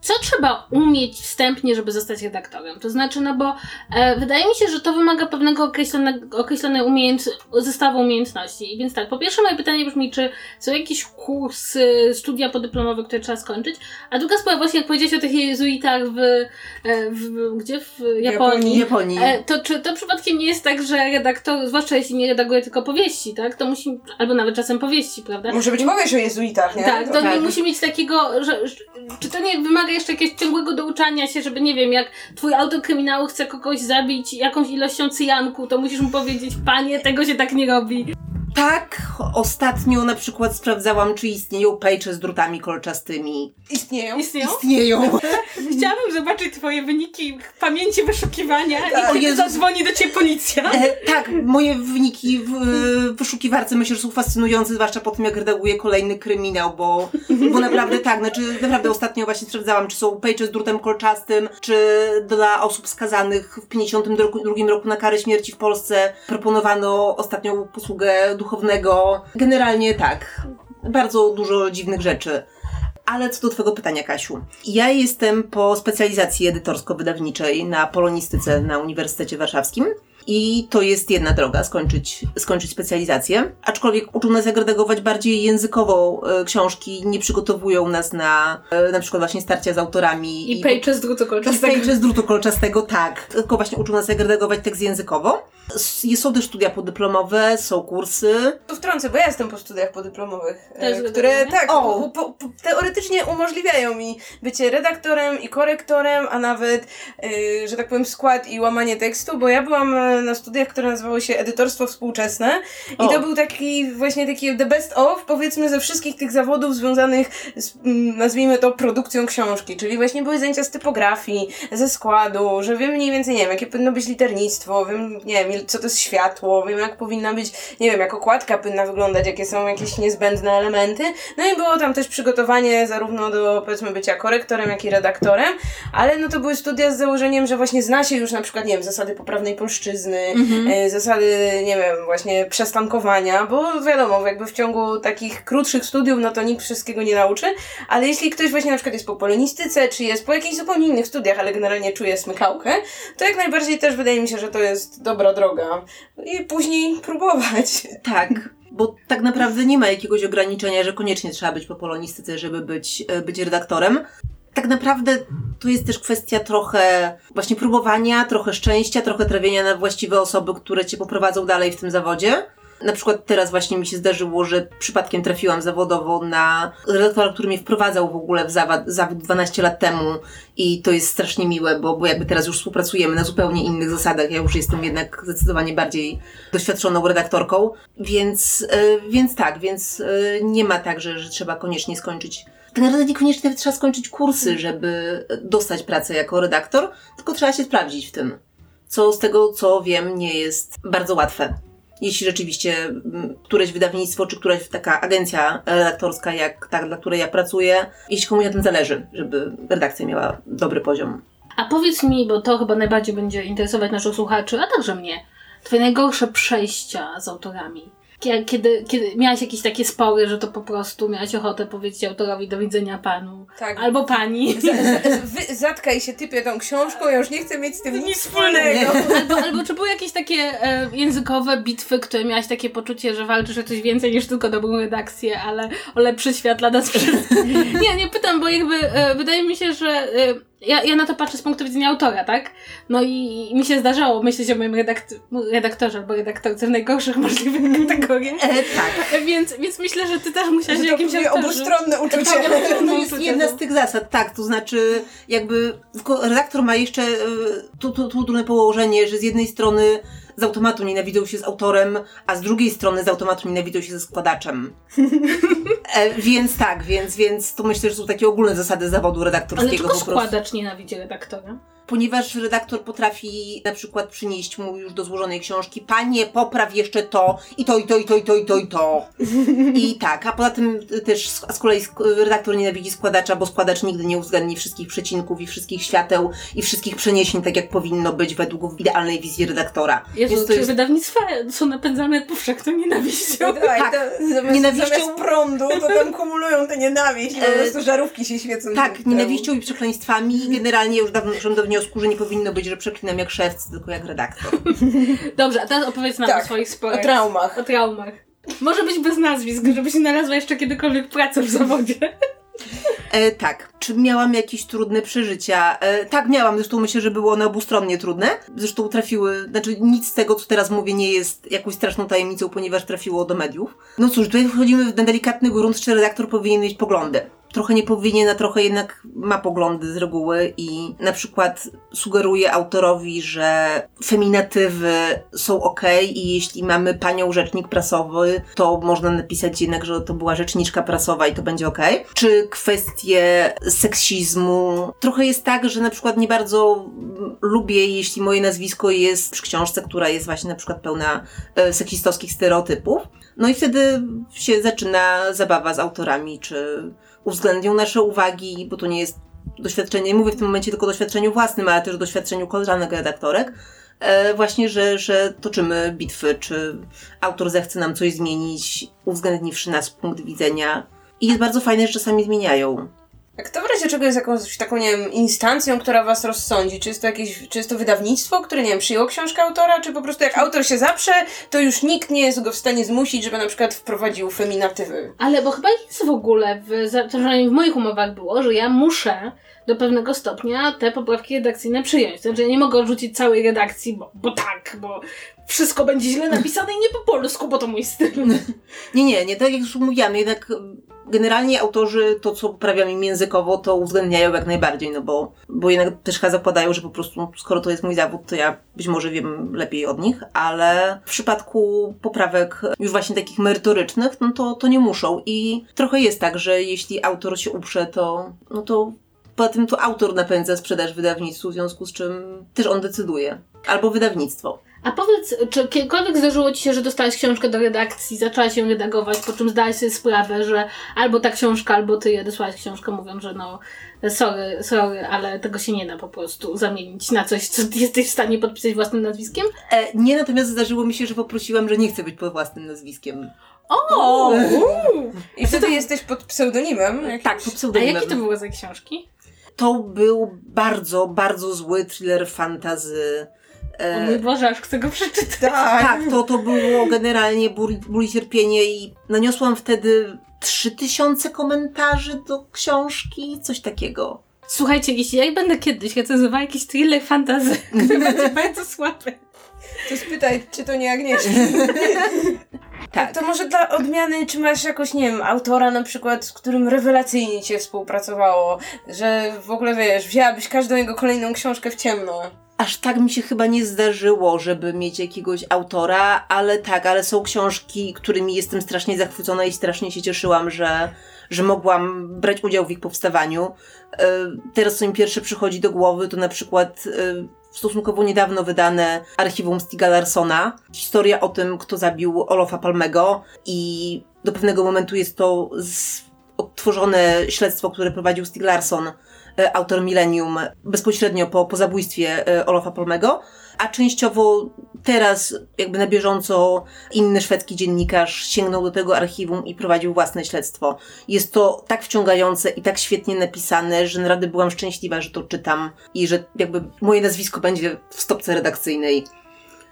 [SPEAKER 2] co trzeba umieć wstępnie, żeby zostać redaktorem? To znaczy, no bo e, wydaje mi się, że to wymaga pewnego określonego, określonej umiejęt, zestawu umiejętności. I więc tak, po pierwsze moje pytanie brzmi, czy są jakieś kursy, studia podyplomowe, które trzeba skończyć? A druga sprawa, właśnie jak powiedziałeś o tych jezuitach w, e, w gdzie? W Japonii.
[SPEAKER 3] Japonii.
[SPEAKER 2] E, to czy to przypadkiem nie jest tak, że redaktor, zwłaszcza jeśli nie redaguje tylko powieści, tak? To musi, albo nawet czasem powieści, prawda?
[SPEAKER 1] Może być powieść o jezuitach, nie?
[SPEAKER 2] Tak, to
[SPEAKER 3] tak.
[SPEAKER 2] nie musi mieć takiego, że, że czy to nie wymaga jeszcze jakiegoś ciągłego douczania się, żeby nie wiem, jak twój autor kryminału chce kogoś zabić jakąś ilością cyjanku, to musisz mu powiedzieć, panie, tego się tak nie robi.
[SPEAKER 3] Tak, ostatnio na przykład sprawdzałam, czy istnieją pejcze z drutami kolczastymi.
[SPEAKER 1] Istnieją.
[SPEAKER 2] Istnieją?
[SPEAKER 3] Istnieją.
[SPEAKER 2] Chciałabym zobaczyć twoje wyniki pamięci wyszukiwania
[SPEAKER 1] Tak.
[SPEAKER 2] i kiedy zadzwoni do ciebie policja.
[SPEAKER 3] E, tak, moje wyniki w wyszukiwarce myślę, że są fascynujące, zwłaszcza po tym, jak redaguję kolejny kryminał, bo, bo naprawdę tak, znaczy naprawdę ostatnio właśnie sprawdzałam, czy są pejcze z drutem kolczastym, czy dla osób skazanych w 52 roku na karę śmierci w Polsce proponowano ostatnią posługę duchownego. Generalnie tak, bardzo dużo dziwnych rzeczy. Ale co do Twojego pytania, Kasiu. Ja jestem po specjalizacji edytorsko-wydawniczej na polonistyce na Uniwersytecie Warszawskim. I to jest jedna droga, skończyć, skończyć specjalizację. Aczkolwiek uczą nas jak redagować bardziej językowo e, książki, nie przygotowują nas na e, na przykład właśnie starcia z autorami.
[SPEAKER 2] I pejcze z drutu kolczastego.
[SPEAKER 3] pejcze z drutu kolczastego, tak. Tylko właśnie uczą nas jak redagować tekst językowo. Są też studia podyplomowe, są kursy.
[SPEAKER 1] Tu wtrącę, bo ja jestem po studiach podyplomowych, e,
[SPEAKER 2] Też
[SPEAKER 1] które tak,
[SPEAKER 3] O!
[SPEAKER 1] u, po, po, teoretycznie umożliwiają mi bycie redaktorem i korektorem, a nawet, e, że tak powiem, skład i łamanie tekstu, bo ja byłam e, na studiach, które nazywały się Edytorstwo Współczesne i
[SPEAKER 3] O.
[SPEAKER 1] to był taki właśnie taki the best of, powiedzmy, ze wszystkich tych zawodów związanych z, mm, nazwijmy to, produkcją książki, czyli właśnie były zajęcia z typografii, ze składu, że wiem mniej więcej, nie wiem, jakie powinno być liternictwo, wiem, nie wiem, co to jest światło, wiem, jak powinna być, nie wiem, jak okładka powinna wyglądać, jakie są jakieś niezbędne elementy. No i było tam też przygotowanie zarówno do, powiedzmy, bycia korektorem, jak i redaktorem, ale no to były studia z założeniem, że właśnie zna się już na przykład, nie wiem, zasady poprawnej polszczyzny, e, zasady, nie wiem, właśnie przestankowania, bo wiadomo, jakby w ciągu takich krótszych studiów, no to nikt wszystkiego nie nauczy, ale jeśli ktoś właśnie na przykład jest po polonistyce, czy jest po jakichś zupełnie innych studiach, ale generalnie czuje smykałkę, to jak najbardziej też wydaje mi się, że to jest dobra droga. I później próbować.
[SPEAKER 3] Tak, bo tak naprawdę nie ma jakiegoś ograniczenia, że koniecznie trzeba być po polonistyce, żeby być, e, być redaktorem. Tak naprawdę to jest też kwestia trochę właśnie próbowania, trochę szczęścia, trochę trafienia na właściwe osoby, które cię poprowadzą dalej w tym zawodzie. Na przykład teraz właśnie mi się zdarzyło, że przypadkiem trafiłam zawodowo na redaktora, który mnie wprowadzał w ogóle w zawód, zawód 12 lat temu i to jest strasznie miłe, bo, bo jakby teraz już współpracujemy na zupełnie innych zasadach. Ja już jestem jednak zdecydowanie bardziej doświadczoną redaktorką, więc, e, więc tak, więc e, nie ma tak, że, że trzeba koniecznie skończyć. Tak naprawdę niekoniecznie trzeba skończyć kursy, żeby dostać pracę jako redaktor, tylko trzeba się sprawdzić w tym. Co z tego, co wiem, nie jest bardzo łatwe jeśli rzeczywiście mm, któreś wydawnictwo, czy któraś taka agencja redaktorska, jak ta, dla której ja pracuję, jeśli komuś na tym zależy, żeby redakcja miała dobry poziom.
[SPEAKER 2] A powiedz mi, bo to chyba najbardziej będzie interesować naszych słuchaczy, a także mnie, twoje najgorsze przejścia z autorami. Kie- Kiedy, kiedy miałaś jakieś takie spory, że to po prostu miałaś ochotę powiedzieć autorowi do widzenia panu.
[SPEAKER 1] Tak.
[SPEAKER 2] Albo pani.
[SPEAKER 1] Wy, zatkaj się, typie tą książką, ja już nie chcę mieć z tym nic
[SPEAKER 2] Nic
[SPEAKER 1] wspólnego.
[SPEAKER 2] Albo, albo czy były jakieś takie e, językowe bitwy, które miałaś takie poczucie, że walczysz o coś więcej niż tylko dobrą redakcję, ale o lepszy świat dla nas wszystkich? Nie, nie pytam, bo jakby e, wydaje mi się, że e, ja, ja na to patrzę z punktu widzenia autora, tak? No i, i mi się zdarzało myśleć o moim redakt redaktorze albo redaktorce w najgorszych możliwych kategoriach.
[SPEAKER 3] E, tak.
[SPEAKER 2] Więc, więc myślę, że ty też
[SPEAKER 1] Że to
[SPEAKER 2] jakimś autorze.
[SPEAKER 1] obustronne uczucie.
[SPEAKER 2] Tak.
[SPEAKER 3] To jest jedna z tych zasad, tak, to znaczy jakby redaktor ma jeszcze e, tu, tu, tu trudne położenie, że z jednej strony z automatu nienawidzą się z autorem, a z drugiej strony z automatu nienawidzą się ze składaczem. E, więc tak, więc, więc to myślę, że są takie ogólne zasady zawodu
[SPEAKER 2] Ale
[SPEAKER 3] redaktorskiego
[SPEAKER 2] tylko
[SPEAKER 3] po prostu.
[SPEAKER 2] składacz nienawidzi redaktora.
[SPEAKER 3] Ponieważ redaktor potrafi na przykład przynieść mu już do złożonej książki, panie, popraw jeszcze to, i to, i to, i to, i to, i to, i to. I tak, a poza tym też z, kolei redaktor nienawidzi składacza, bo składacz nigdy nie uwzględni wszystkich przecinków i wszystkich świateł i wszystkich przeniesień tak, jak powinno być według idealnej wizji redaktora.
[SPEAKER 2] Jezu,
[SPEAKER 3] Więc to jest
[SPEAKER 2] wydawnictwa są napędzane powszechną nienawiścią?
[SPEAKER 1] No tak,
[SPEAKER 3] Tak.
[SPEAKER 1] to zamiast,
[SPEAKER 3] Nienawiścią-
[SPEAKER 1] zamiast prądu, to tam kumulują te nienawiść po
[SPEAKER 3] E,
[SPEAKER 1] prostu żarówki się świecą.
[SPEAKER 3] tak, nienawiścią i przekleństwami. Generalnie już dawno do wniosku, że nie powinno być, że przeklinam jak szewc, tylko jak redaktor.
[SPEAKER 2] Dobrze, a teraz opowiedz nam
[SPEAKER 1] Tak,
[SPEAKER 2] o swoich sporach.
[SPEAKER 1] O traumach.
[SPEAKER 2] O traumach. Może być bez nazwisk, żebyś nie znalazła jeszcze kiedykolwiek pracę w zawodzie.
[SPEAKER 3] E, tak. Czy miałam jakieś trudne przeżycia? E, tak, miałam. Zresztą myślę, że było one obustronnie trudne. Zresztą trafiły, znaczy nic z tego, co teraz mówię, nie jest jakąś straszną tajemnicą, ponieważ trafiło do mediów. No cóż, tutaj wchodzimy w ten delikatny grunt, czy redaktor powinien mieć poglądy. Trochę nie powinien, a trochę jednak ma poglądy z reguły i na przykład sugeruje autorowi, że feminatywy są ok i jeśli mamy panią rzecznik prasowy, to można napisać jednak, że to była rzeczniczka prasowa i to będzie ok. Czy kwestie seksizmu. Trochę jest tak, że na przykład nie bardzo lubię, jeśli moje nazwisko jest przy książce, która jest właśnie na przykład pełna e, seksistowskich stereotypów. No i wtedy się zaczyna zabawa z autorami, czy uwzględnią nasze uwagi, bo to nie jest doświadczenie, nie mówię w tym momencie tylko o doświadczeniu własnym, ale też o doświadczeniu koleżanek redaktorek, e, właśnie, że, że toczymy bitwy, czy autor zechce nam coś zmienić, uwzględniwszy nas punkt widzenia. I jest bardzo fajne, że czasami zmieniają.
[SPEAKER 1] A kto w razie czego jest jakąś taką, nie wiem, instancją, która was rozsądzi? Czy jest to jakieś, czy jest to wydawnictwo, które, nie wiem, przyjęło książkę autora, czy po prostu jak autor się zaprze, to już nikt nie jest go w stanie zmusić, żeby na przykład wprowadził feminatywy?
[SPEAKER 2] Ale bo chyba jest w ogóle, w, w moich umowach było, że ja muszę do pewnego stopnia te poprawki redakcyjne przyjąć. Znaczy ja nie mogę odrzucić całej redakcji, bo, bo tak, bo wszystko będzie źle napisane i nie po polsku, bo to mój styl.
[SPEAKER 3] Nie, nie, nie, tak jak już mówiłam, jednak generalnie autorzy to, co poprawiam im językowo, to uwzględniają jak najbardziej, no bo, bo jednak też chyba zakładają, że po prostu skoro to jest mój zawód, to ja być może wiem lepiej od nich, ale w przypadku poprawek już właśnie takich merytorycznych, no to, to nie muszą i trochę jest tak, że jeśli autor się uprze, to no to poza tym to autor napędza sprzedaż wydawnictwu, w związku z czym też on decyduje. Albo wydawnictwo.
[SPEAKER 2] A powiedz, czy kiedykolwiek zdarzyło Ci się, że dostałaś książkę do redakcji, zaczęłaś ją redagować, po czym zdałaś sobie sprawę, że albo ta książka, albo Ty odesłałaś książkę, mówiąc, że no sorry, sorry, ale tego się nie da po prostu zamienić na coś, co jesteś w stanie podpisać własnym nazwiskiem?
[SPEAKER 3] E, nie, natomiast zdarzyło mi się, że poprosiłam, że nie chcę być pod własnym nazwiskiem.
[SPEAKER 2] O!
[SPEAKER 1] I wtedy jesteś pod pseudonimem? jakimś?
[SPEAKER 3] Tak, pod
[SPEAKER 2] A
[SPEAKER 3] pseudonimem.
[SPEAKER 2] jakie to były za książki?
[SPEAKER 3] To był bardzo, bardzo zły thriller fantazy.
[SPEAKER 2] O mój Boże, aż chcę go przeczytać.
[SPEAKER 1] Tak.
[SPEAKER 3] tak, to, to było generalnie ból, ból i cierpienie i naniosłam wtedy 3000 komentarzy do książki, coś takiego.
[SPEAKER 2] Słuchajcie, jeśli ja będę kiedyś recenzowała jakiś thriller fantazy, który będzie bardzo słaby.
[SPEAKER 1] To spytaj, czy to nie Agnieszka.
[SPEAKER 3] Tak.
[SPEAKER 1] To może dla odmiany, czy masz jakoś, nie wiem, autora na przykład, z którym rewelacyjnie cię współpracowało, że w ogóle wiesz, wzięłabyś każdą jego kolejną książkę w ciemno.
[SPEAKER 3] Aż tak mi się chyba nie zdarzyło, żeby mieć jakiegoś autora, ale tak, ale są książki, którymi jestem strasznie zachwycona i strasznie się cieszyłam, że, że mogłam brać udział w ich powstawaniu. E, Teraz co mi pierwsze przychodzi do głowy, to na przykład e, stosunkowo niedawno wydane archiwum Stiga Larsona. Historia o tym, kto zabił Olofa Palmego i do pewnego momentu jest to odtworzone śledztwo, które prowadził Stig Larsson, e, autor Millennium, bezpośrednio po, po zabójstwie e, Olofa Palmego, a częściowo teraz, jakby na bieżąco, inny szwedzki dziennikarz sięgnął do tego archiwum i prowadził własne śledztwo. Jest to tak wciągające i tak świetnie napisane, że naprawdę byłam szczęśliwa, że to czytam i że jakby moje nazwisko będzie w stopce redakcyjnej.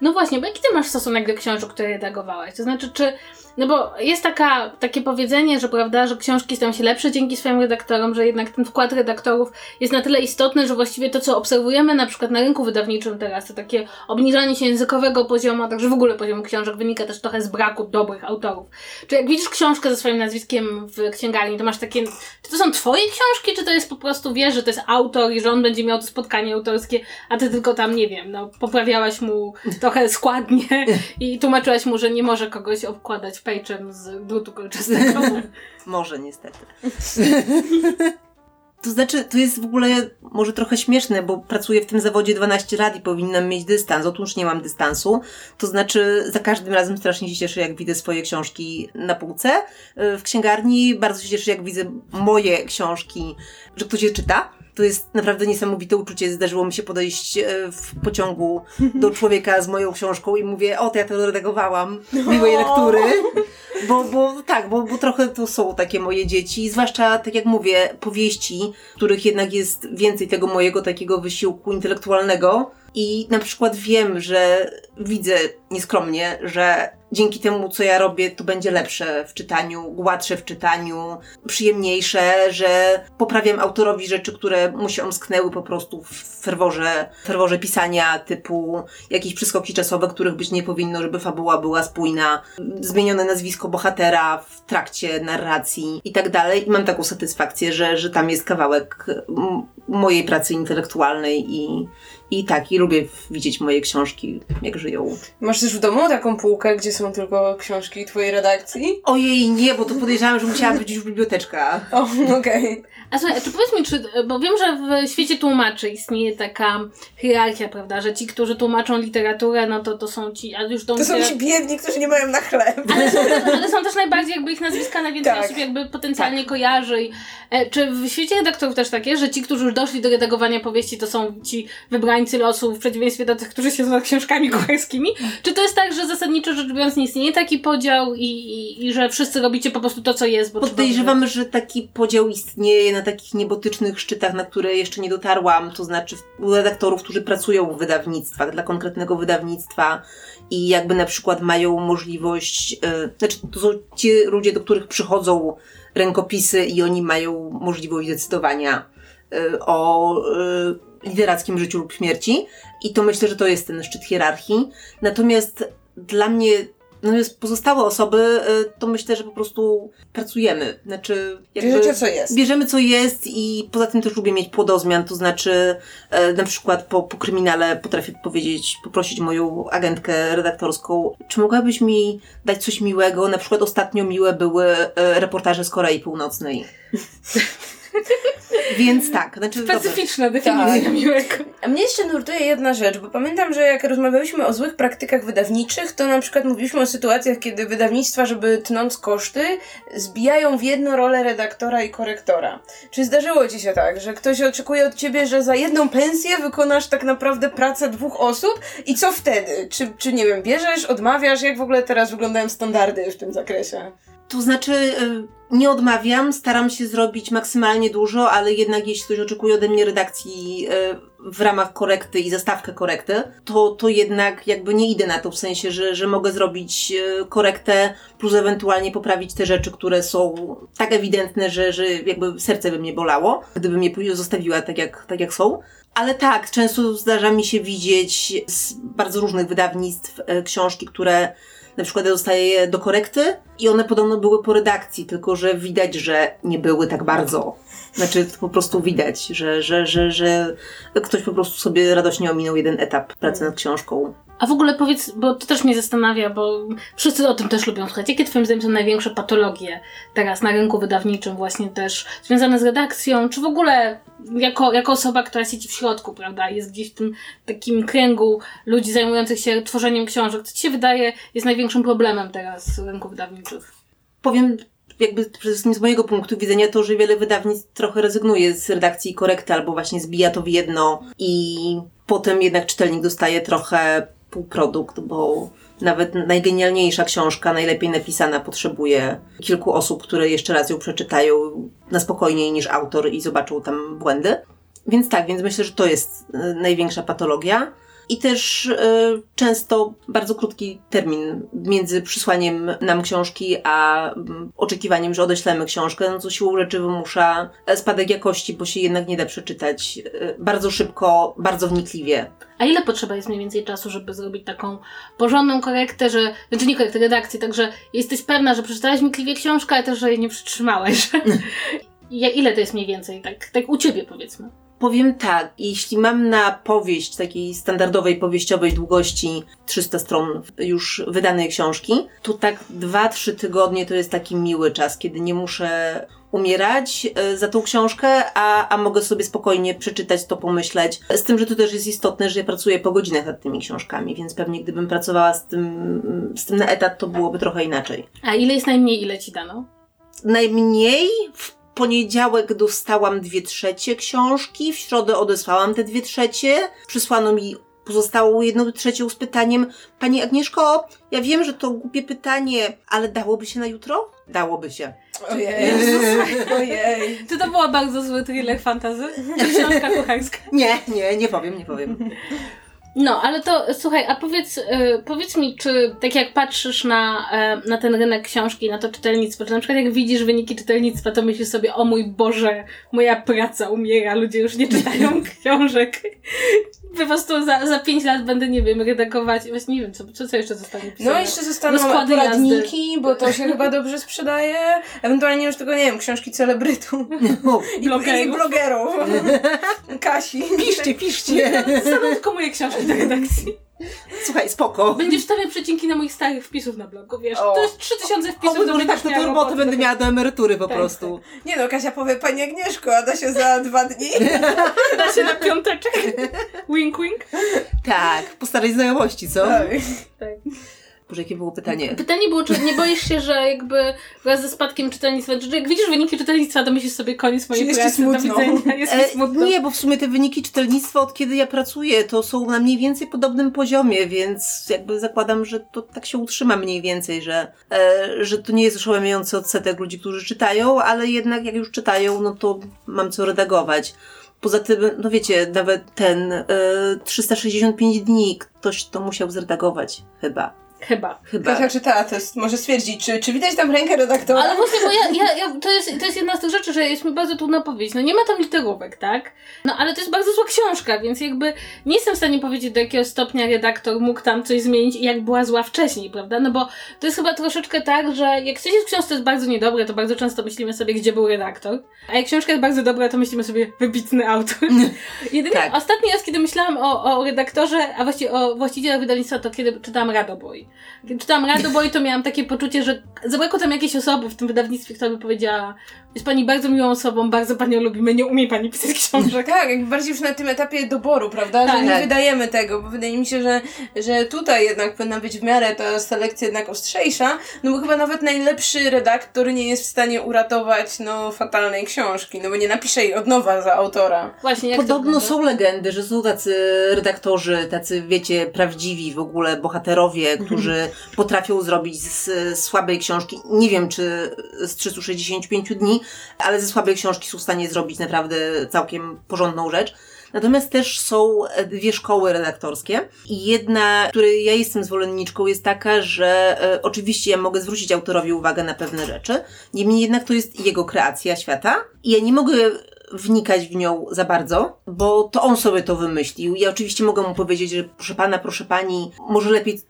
[SPEAKER 2] No właśnie, bo jaki ty masz stosunek do książek, które redagowałaś? To znaczy, czy... No bo jest taka, takie powiedzenie, że prawda, że książki stają się lepsze dzięki swoim redaktorom, że jednak ten wkład redaktorów jest na tyle istotny, że właściwie to, co obserwujemy na przykład na rynku wydawniczym teraz, to takie obniżanie się językowego poziomu, a także w ogóle poziomu książek wynika też trochę z braku dobrych autorów. Czy jak widzisz książkę ze swoim nazwiskiem w księgarni, to masz takie, czy to są twoje książki, czy to jest po prostu, wiesz, że to jest autor i że on będzie miał to spotkanie autorskie, a ty tylko tam, nie wiem, no, poprawiałaś mu trochę składnie i tłumaczyłaś mu, że nie może kogoś obkładać pejczem z drutu kolczastego.
[SPEAKER 3] Może niestety. To znaczy, to jest w ogóle może trochę śmieszne, bo pracuję w tym zawodzie 12 lat i powinnam mieć dystans. Otóż nie mam dystansu. To znaczy, za każdym razem strasznie się cieszę, jak widzę swoje książki na półce y, w księgarni. Bardzo się cieszę, jak widzę moje książki, że ktoś je czyta. To jest naprawdę niesamowite uczucie. Zdarzyło mi się podejść e, w pociągu do człowieka z moją książką i mówię, o, to ja to redagowałam. Miłej lektury. Bo, bo tak, bo, bo trochę to są takie moje dzieci, zwłaszcza, tak jak mówię, powieści, których jednak jest więcej tego mojego takiego wysiłku intelektualnego. I na przykład wiem, że widzę nieskromnie, że dzięki temu, co ja robię, to będzie lepsze w czytaniu, gładsze w czytaniu, przyjemniejsze, że poprawiam autorowi rzeczy, które mu się omsknęły po prostu w ferworze, ferworze pisania, typu jakieś przeskoki czasowe, których być nie powinno, żeby fabuła była spójna, zmienione nazwisko bohatera w trakcie narracji i tak dalej. I mam taką satysfakcję, że, że tam jest kawałek mojej pracy intelektualnej i, i tak, i lubię widzieć moje książki, jak żyją.
[SPEAKER 1] Masz też w domu taką półkę, gdzie są tylko książki twojej redakcji?
[SPEAKER 3] Ojej, nie, bo to podejrzewam, że musiała być już biblioteczka.
[SPEAKER 1] O, okej.
[SPEAKER 2] A słuchaj, czy powiedz mi, czy, bo wiem, że w świecie tłumaczy istnieje taka hierarchia, prawda, że ci, którzy tłumaczą literaturę, no to to są ci, a już tą
[SPEAKER 1] To są ci biedni, którzy nie mają na chleb.
[SPEAKER 2] ale są, też, ale są też najbardziej jakby ich nazwiska najwięcej
[SPEAKER 1] Tak.
[SPEAKER 2] osób jakby potencjalnie kojarzy. I, e, czy w świecie redaktorów też takie, że ci, którzy już doszli do redagowania powieści, to są ci wybrańcy losu w przeciwieństwie do tych, którzy siedzą nad książkami kucharskimi? Czy to jest tak, że zasadniczo rzecz biorąc nie istnieje taki podział i, i, i że wszyscy robicie po prostu to, co jest? Bo
[SPEAKER 3] Podejrzewam, że taki podział istnieje na takich niebotycznych szczytach, na które jeszcze nie dotarłam, to znaczy u redaktorów, którzy pracują w wydawnictwach, dla konkretnego wydawnictwa i jakby na przykład mają możliwość, e, znaczy to są ci ludzie, do których przychodzą rękopisy i oni mają możliwość decydowania e, o e, literackim życiu lub śmierci i to myślę, że to jest ten szczyt hierarchii. Natomiast dla mnie Natomiast pozostałe osoby, y, to myślę, że po prostu pracujemy. Znaczy,
[SPEAKER 1] Bierzecie co jest.
[SPEAKER 3] bierzemy co jest i poza tym też lubię mieć płodozmian, to znaczy e, na przykład po, po kryminale potrafię powiedzieć, poprosić moją agentkę redaktorską, czy mogłabyś mi dać coś miłego? Na przykład ostatnio miłe były e, reportaże z Korei Północnej. Więc tak, znaczy dobra.
[SPEAKER 2] Specyficzna definicja
[SPEAKER 1] Tak.
[SPEAKER 2] miłego.
[SPEAKER 1] A mnie jeszcze nurtuje jedna rzecz, bo pamiętam, że jak rozmawialiśmy o złych praktykach wydawniczych, to na przykład mówiliśmy o sytuacjach, kiedy wydawnictwa, żeby tnąc koszty, zbijają w jedno rolę redaktora i korektora. Czy zdarzyło ci się tak, że ktoś oczekuje od ciebie, że za jedną pensję wykonasz tak naprawdę pracę dwóch osób i co wtedy? Czy, czy nie wiem, bierzesz, odmawiasz? Jak w ogóle teraz wyglądają standardy w tym zakresie?
[SPEAKER 3] To znaczy, y, nie odmawiam, staram się zrobić maksymalnie dużo, ale jednak jeśli ktoś oczekuje ode mnie redakcji y, w ramach korekty i zastawkę korekty, to, to jednak jakby nie idę na to, w sensie, że, że mogę zrobić y, korektę plus ewentualnie poprawić te rzeczy, które są tak ewidentne, że, że jakby serce by mnie bolało, gdybym je zostawiła tak jak, tak jak są. Ale tak, często zdarza mi się widzieć z bardzo różnych wydawnictw książki, które na przykład ja dostaję je do korekty i one podobno były po redakcji, tylko że widać, że nie były tak bardzo. Znaczy po prostu widać, że, że, że, że ktoś po prostu sobie radośnie ominął jeden etap pracy nad książką.
[SPEAKER 2] A w ogóle powiedz, bo to też mnie zastanawia, bo wszyscy o tym też lubią słuchać. Jakie twoim zdaniem są największe patologie teraz na rynku wydawniczym właśnie też związane z redakcją, czy w ogóle jako, jako osoba, która siedzi w środku, prawda, jest gdzieś w tym takim kręgu ludzi zajmujących się tworzeniem książek. Co ci się wydaje jest największym problemem teraz rynku wydawniczych?
[SPEAKER 3] Powiem jakby przede wszystkim z mojego punktu widzenia to, że wiele wydawnictw trochę rezygnuje z redakcji korekty albo właśnie zbija to w jedno i potem jednak czytelnik dostaje trochę półprodukt, bo nawet najgenialniejsza książka, najlepiej napisana, potrzebuje kilku osób, które jeszcze raz ją przeczytają na spokojniej niż autor i zobaczą tam błędy. Więc tak, więc myślę, że to jest y, największa patologia. I też y, często bardzo krótki termin między przysłaniem nam książki, a mm, oczekiwaniem, że odeślemy książkę, no co siłą rzeczy wymusza e, spadek jakości, bo się jednak nie da przeczytać y, bardzo szybko, bardzo wnikliwie.
[SPEAKER 2] A ile potrzeba jest mniej więcej czasu, żeby zrobić taką porządną korektę, że, znaczy nie korektę, redakcję, także jesteś pewna, że przeczytałaś wnikliwie książkę, ale też, że jej nie przytrzymałeś. Ile to jest mniej więcej, tak, tak u Ciebie powiedzmy?
[SPEAKER 3] Powiem tak, jeśli mam na powieść takiej standardowej powieściowej długości 300 stron już wydanej książki, to tak 2-3 tygodnie to jest taki miły czas, kiedy nie muszę umierać e, za tą książkę, a, a mogę sobie spokojnie przeczytać to, pomyśleć. Z tym, że to też jest istotne, że ja pracuję po godzinach nad tymi książkami, więc pewnie gdybym pracowała z tym, z tym na etat, to byłoby trochę inaczej.
[SPEAKER 2] A ile jest najmniej, ile Ci dano?
[SPEAKER 3] Najmniej w poniedziałek dostałam dwie trzecie książki, w środę odesłałam te dwie trzecie, przysłano mi pozostałą jedną trzecią z pytaniem Pani Agnieszko, ja wiem, że to głupie pytanie, ale dałoby się na jutro? Dałoby się.
[SPEAKER 1] Ojej. Ojej.
[SPEAKER 2] Czy to była bardzo zły thriller fantazy? Czy książka kucharska?
[SPEAKER 3] Nie, nie, nie powiem, nie powiem.
[SPEAKER 2] No, ale to słuchaj, a powiedz, y, powiedz mi, czy tak jak patrzysz na, y, na ten rynek książki, na to czytelnictwo, czy na przykład jak widzisz wyniki czytelnictwa, to myślisz sobie, o mój Boże, moja praca umiera, ludzie już nie czytają książek. Po prostu za, za pięć lat będę, nie wiem, redagować, właśnie nie wiem, co, co, co jeszcze zostanie pisane.
[SPEAKER 1] No jeszcze zostaną
[SPEAKER 2] Rozkłady
[SPEAKER 1] poradniki, bo to się chyba dobrze sprzedaje. Ewentualnie już tylko, nie wiem, książki celebrytów.
[SPEAKER 3] O,
[SPEAKER 1] I blogerów. I blogerów. Kasi.
[SPEAKER 3] piszcie, piszcie.
[SPEAKER 2] Zostaną tylko moje książki do redakcji.
[SPEAKER 3] Słuchaj, spoko.
[SPEAKER 2] Będziesz wstawiać przecinki na moich starych wpisów na blogu, wiesz,
[SPEAKER 1] O.
[SPEAKER 2] to jest 3000
[SPEAKER 3] O,
[SPEAKER 2] wpisów,
[SPEAKER 3] no,
[SPEAKER 2] to
[SPEAKER 3] tak, to robotę
[SPEAKER 2] robotę.
[SPEAKER 3] będę miała do emerytury po
[SPEAKER 2] Tak,
[SPEAKER 3] prostu.
[SPEAKER 1] Nie no, Kasia powie, Pani Agnieszko, a da się za dwa dni.
[SPEAKER 2] Da się na piąteczek. wink, wink.
[SPEAKER 3] Tak, po starej znajomości, co?
[SPEAKER 1] Tak.
[SPEAKER 2] Tak.
[SPEAKER 3] Boże, jakie było pytanie?
[SPEAKER 2] Pytanie było, czy nie boisz się, że jakby wraz ze spadkiem czytelnictwa, czy jak widzisz wyniki czytelnictwa, to myślisz sobie koniec mojej pracy, do
[SPEAKER 1] smutno?
[SPEAKER 2] widzenia, jest
[SPEAKER 3] E,
[SPEAKER 2] smutno.
[SPEAKER 3] nie, bo w sumie te wyniki czytelnictwa od kiedy ja pracuję, to są na mniej więcej podobnym poziomie, więc jakby zakładam, że to tak się utrzyma mniej więcej, że, e, że to nie jest oszałamiający odsetek ludzi, którzy czytają, ale jednak jak już czytają, no to mam co redagować. Poza tym, no wiecie, nawet ten e, 365 dni ktoś to musiał zredagować, chyba.
[SPEAKER 2] Chyba.
[SPEAKER 3] Chyba.
[SPEAKER 1] Kasia czytała test, może stwierdzić, czy, czy widać tam rękę redaktora?
[SPEAKER 2] Ale właśnie, bo ja, ja, ja, to, jest, to jest jedna z tych rzeczy, że jest mi bardzo trudno powiedzieć. No nie ma tam literówek, tak? No ale to jest bardzo zła książka, więc jakby nie jestem w stanie powiedzieć, do jakiego stopnia redaktor mógł tam coś zmienić i jak była zła wcześniej, prawda? No bo to jest chyba troszeczkę tak, że jak coś jest w książce jest bardzo niedobre, to bardzo często myślimy sobie, gdzie był redaktor. A jak książka jest bardzo dobra, to myślimy sobie, wybitny autor. Jedynie
[SPEAKER 3] Tak.
[SPEAKER 2] ostatni raz, kiedy myślałam o, o redaktorze, a właściwie o właścicielach wydawnictwa, to kiedy czytałam Radoboj. Kiedy czytałam Radoboj, to miałam takie poczucie, że zabrakło tam jakiejś osoby w tym wydawnictwie, która by powiedziała, jest pani bardzo miłą osobą, bardzo panią lubimy, nie umie pani pisać książek.
[SPEAKER 1] Tak, jakby bardziej już na tym etapie doboru, prawda?
[SPEAKER 2] Tak.
[SPEAKER 1] że nie
[SPEAKER 3] Tak.
[SPEAKER 1] wydajemy tego, bo wydaje mi się, że, że tutaj jednak powinna być w miarę ta selekcja jednak ostrzejsza, no bo chyba nawet najlepszy redaktor nie jest w stanie uratować no fatalnej książki, no bo nie napisze jej od nowa za autora.
[SPEAKER 2] Właśnie, jak to
[SPEAKER 3] Podobno są legendy, że są tacy redaktorzy, tacy wiecie, prawdziwi w ogóle bohaterowie, którzy potrafią zrobić z, z słabej książki, nie wiem czy z 365 dni, ale ze słabej książki są w stanie zrobić naprawdę całkiem porządną rzecz. Natomiast też są dwie szkoły redaktorskie jedna, której ja jestem zwolenniczką, jest taka, że e, oczywiście ja mogę zwrócić autorowi uwagę na pewne rzeczy, niemniej jednak to jest jego kreacja świata i ja nie mogę wnikać w nią za bardzo, bo to on sobie to wymyślił. Ja oczywiście mogę mu powiedzieć, że proszę pana, proszę pani, może lepiej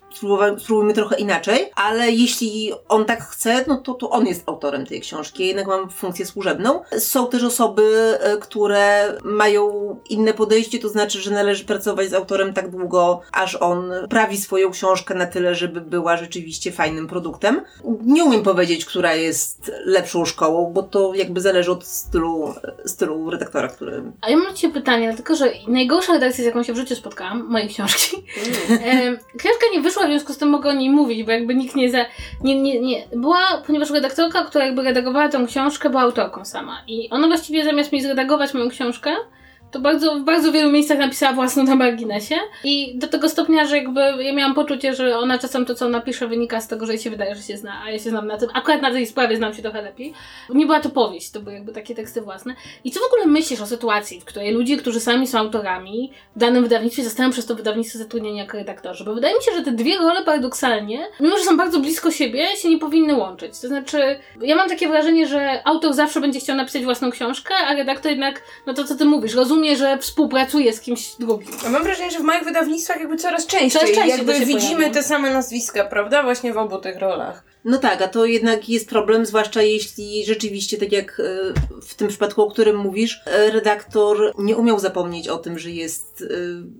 [SPEAKER 3] spróbujmy trochę inaczej, ale jeśli on tak chce, no to, to on jest autorem tej książki. Ja jednak mam funkcję służebną. Są też osoby, e, które mają inne podejście, to znaczy, że należy pracować z autorem tak długo, aż on prawi swoją książkę na tyle, żeby była rzeczywiście fajnym produktem. Nie umiem powiedzieć, która jest lepszą szkołą, bo to jakby zależy od stylu, stylu redaktora, który
[SPEAKER 2] A ja mam Ciebie pytanie, tylko że najgorsza redakcja, z jaką się w życiu spotkałam, mojej książki, Em, książka nie wyszła, w związku z tym mogę o niej mówić, bo jakby nikt nie za... Nie, nie, nie. Była, ponieważ redaktorka, która jakby redagowała tę książkę, była autorką sama. I ona właściwie zamiast mi zredagować moją książkę, to bardzo, w bardzo wielu miejscach napisała własną na marginesie. I do tego stopnia, że jakby ja miałam poczucie, że ona czasem to, co napisze, wynika z tego, że jej się wydaje, że się zna, a ja się znam na tym. Akurat na tej sprawie znam się trochę lepiej. Nie była to powieść, to były jakby takie teksty własne. I co w ogóle myślisz o sytuacji, w której ludzie, którzy sami są autorami, w danym wydawnictwie zostają przez to wydawnictwo zatrudnieni jako redaktorzy? Bo wydaje mi się, że te dwie role paradoksalnie, mimo że są bardzo blisko siebie, się nie powinny łączyć. To znaczy, ja mam takie wrażenie, że autor zawsze będzie chciał napisać własną książkę, a redaktor jednak, no to co ty mówisz, rozumie, że współpracuje z kimś drugim.
[SPEAKER 1] A mam wrażenie, że w małych wydawnictwach jakby coraz częściej,
[SPEAKER 2] Coraz częściej
[SPEAKER 1] jakby widzimy
[SPEAKER 2] pojawia.
[SPEAKER 1] te same nazwiska, prawda? Właśnie w obu tych rolach.
[SPEAKER 3] No tak, a to jednak jest problem, zwłaszcza jeśli rzeczywiście, tak jak e, w tym przypadku, o którym mówisz, e, redaktor nie umiał zapomnieć o tym, że jest, e,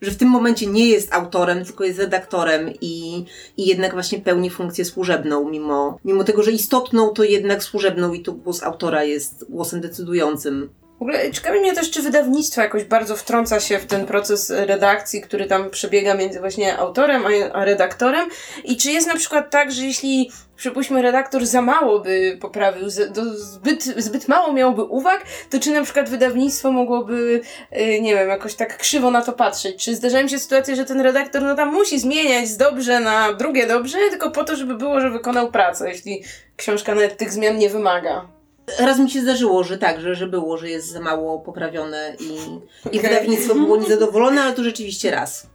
[SPEAKER 3] że w tym momencie nie jest autorem, tylko jest redaktorem i, i jednak właśnie pełni funkcję służebną, mimo, mimo tego, że istotną, to jednak służebną i tu głos autora jest głosem decydującym.
[SPEAKER 1] W ogóle ciekawi mnie też, czy wydawnictwo jakoś bardzo wtrąca się w ten proces redakcji, który tam przebiega między właśnie autorem a, redaktorem i czy jest na przykład tak, że jeśli przypuśćmy redaktor za mało by poprawił, zbyt, zbyt mało miałby uwag, to czy na przykład wydawnictwo mogłoby, y, nie wiem, jakoś tak krzywo na to patrzeć? Czy zdarzają się sytuacje, że ten redaktor no tam musi zmieniać z dobrze na drugie dobrze, tylko po to, żeby było, że wykonał pracę, jeśli książka nawet tych zmian nie wymaga?
[SPEAKER 3] Raz mi się zdarzyło, że tak, że, że było, że jest za mało poprawione i, i wydawnictwo było niezadowolone, ale to rzeczywiście raz.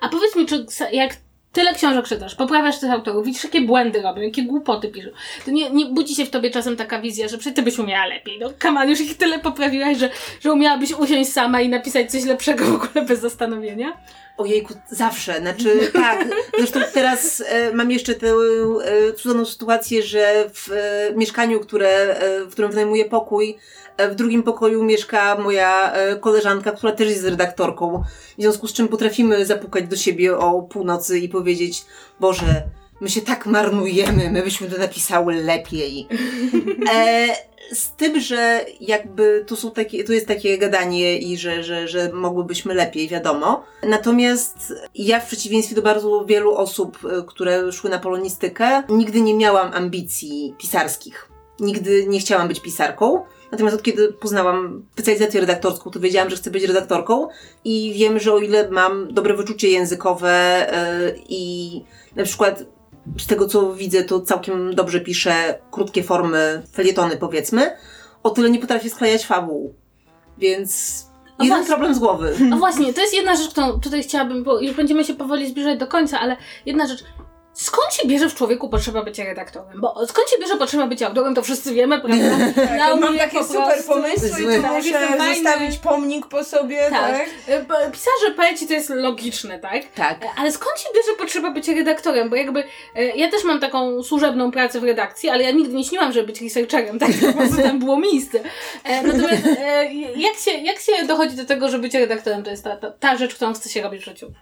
[SPEAKER 2] A powiedz mi, czy jak tyle książek czytasz, poprawiasz tych autorów, widzisz, jakie błędy robią, jakie głupoty piszą, to nie, nie budzi się w tobie czasem taka wizja, że przecież ty byś umiała lepiej. No, Kaman, już ich tyle poprawiłaś, że, że umiałabyś usiąść sama i napisać coś lepszego w ogóle bez zastanowienia?
[SPEAKER 3] Ojejku, zawsze. Znaczy, tak. Zresztą teraz e, mam jeszcze tę e, cudowną sytuację, że w e, mieszkaniu, które, e, w którym wynajmuję pokój, e, w drugim pokoju mieszka moja e, koleżanka, która też jest redaktorką. W związku z czym potrafimy zapukać do siebie o północy i powiedzieć, Boże, my się tak marnujemy, my byśmy to napisały lepiej. E, z tym, że jakby tu są takie, tu jest takie gadanie i że, że, że mogłybyśmy lepiej, wiadomo. Natomiast ja w przeciwieństwie do bardzo wielu osób, y, które szły na polonistykę, nigdy nie miałam ambicji pisarskich. Nigdy nie chciałam być pisarką. Natomiast od kiedy poznałam specjalizację redaktorską, to wiedziałam, że chcę być redaktorką i wiem, że o ile mam dobre wyczucie językowe y, i na przykład z tego co widzę, to całkiem dobrze piszę krótkie formy, felietony powiedzmy, o tyle nie potrafię sklejać fabuł. Więc
[SPEAKER 2] No
[SPEAKER 3] jeden
[SPEAKER 2] właśnie.
[SPEAKER 3] problem z głowy.
[SPEAKER 2] No właśnie, to jest jedna rzecz, którą tutaj chciałabym, bo już będziemy się powoli zbliżać do końca, ale jedna rzecz. Skąd się bierze w człowieku potrzeba bycia redaktorem? Bo skąd się bierze potrzeba bycia autorem, to wszyscy wiemy, prawda?
[SPEAKER 1] Tak,
[SPEAKER 2] Na
[SPEAKER 1] mam takie
[SPEAKER 2] po
[SPEAKER 1] super pomysły i
[SPEAKER 3] Złe.
[SPEAKER 1] tu
[SPEAKER 2] Tak, jestem
[SPEAKER 1] muszę zostawić pomnik po sobie,
[SPEAKER 2] Tak.
[SPEAKER 1] tak?
[SPEAKER 2] Bo Pisarze, poeci to jest logiczne, tak?
[SPEAKER 3] Tak.
[SPEAKER 2] E, Ale skąd się bierze potrzeba bycia redaktorem? Bo jakby e, ja też mam taką służebną pracę w redakcji, ale ja nigdy nie śniłam, żeby być researcherem, tak? Po prostu tam było miejsce. E, natomiast e, jak, się, jak się dochodzi do tego, że bycie redaktorem to jest ta, ta, ta rzecz, którą chce się robić w życiu?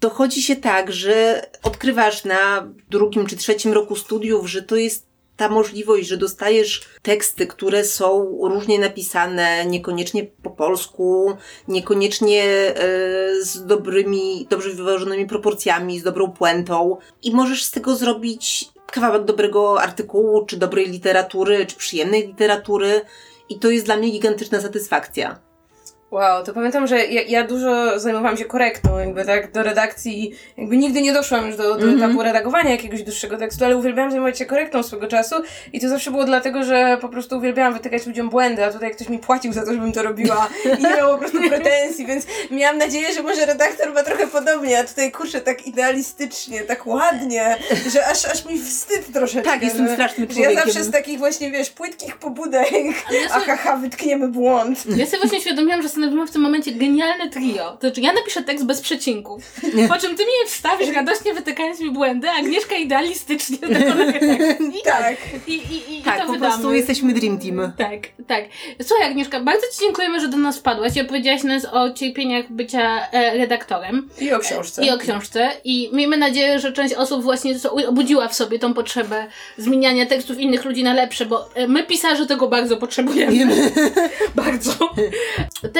[SPEAKER 3] Dochodzi się tak, że odkrywasz na drugim czy trzecim roku studiów, że to jest ta możliwość, że dostajesz teksty, które są różnie napisane, niekoniecznie po polsku, niekoniecznie e, z dobrymi, dobrze wyważonymi proporcjami, z dobrą puentą i możesz z tego zrobić kawałek dobrego artykułu, czy dobrej literatury, czy przyjemnej literatury i to jest dla mnie gigantyczna satysfakcja.
[SPEAKER 1] Wow, to pamiętam, że ja, ja dużo zajmowałam się korektą, jakby tak do redakcji, jakby nigdy nie doszłam już do, do
[SPEAKER 3] Mhm.
[SPEAKER 1] etapu redagowania jakiegoś dłuższego tekstu, ale uwielbiałam zajmować się korektą swego czasu i to zawsze było dlatego, że po prostu uwielbiałam wytykać ludziom błędy, a tutaj ktoś mi płacił za to, żebym to robiła i nie miał po prostu pretensji, więc miałam nadzieję, że może redaktor ma trochę podobnie, a tutaj kurczę tak idealistycznie, tak ładnie, że aż, aż mi wstyd troszeczkę.
[SPEAKER 3] Tak, jestem strasznym
[SPEAKER 1] że ja zawsze z takich właśnie, wiesz, płytkich pobudek,
[SPEAKER 2] ja sobie-
[SPEAKER 1] wytkniemy błąd.
[SPEAKER 2] Ja sobie właśnie uświadomiłam, że stanowiłam w tym momencie genialne trio. To znaczy, ja napiszę tekst bez przecinków, po czym ty mi je wstawisz, radośnie wytykając mi błędy, a Agnieszka idealistycznie dokonuje tekst. I
[SPEAKER 1] Tak.
[SPEAKER 2] I, i, i,
[SPEAKER 3] Tak,
[SPEAKER 2] i to
[SPEAKER 3] po
[SPEAKER 2] wydamy.
[SPEAKER 3] prostu jesteśmy Dream Team.
[SPEAKER 2] Tak, tak. Słuchaj Agnieszka, bardzo Ci dziękujemy, że do nas wpadłaś i opowiedziałaś nas o cierpieniach bycia e, redaktorem
[SPEAKER 1] I o książce.
[SPEAKER 2] i o książce i miejmy nadzieję, że część osób właśnie obudziła w sobie tą potrzebę zmieniania tekstów innych ludzi na lepsze, bo e, my pisarze tego bardzo potrzebujemy. bardzo.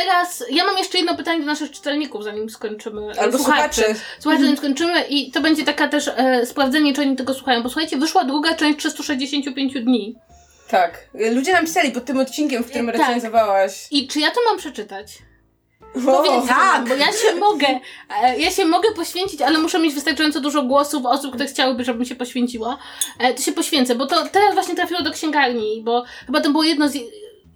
[SPEAKER 2] Teraz ja mam jeszcze jedno pytanie do naszych czytelników, zanim skończymy. e,
[SPEAKER 1] Albo słuchaczy.
[SPEAKER 2] Słuchajcie, zanim skończymy i to będzie taka też e, sprawdzenie, czy oni tego słuchają. Bo słuchajcie, wyszła druga część 365 dni.
[SPEAKER 1] Tak. Ludzie napisali pod tym odcinkiem, w którym
[SPEAKER 2] Tak.
[SPEAKER 1] recenzowałaś.
[SPEAKER 2] I czy ja to mam przeczytać?
[SPEAKER 1] O,
[SPEAKER 2] Powiedz
[SPEAKER 3] tak.
[SPEAKER 2] nam, bo ja się mogę, e, ja się mogę poświęcić, ale muszę mieć wystarczająco dużo głosów osób, które chciałyby, żebym się poświęciła. E, To się poświęcę, bo to teraz właśnie trafiło do księgarni, bo chyba to było jedno z,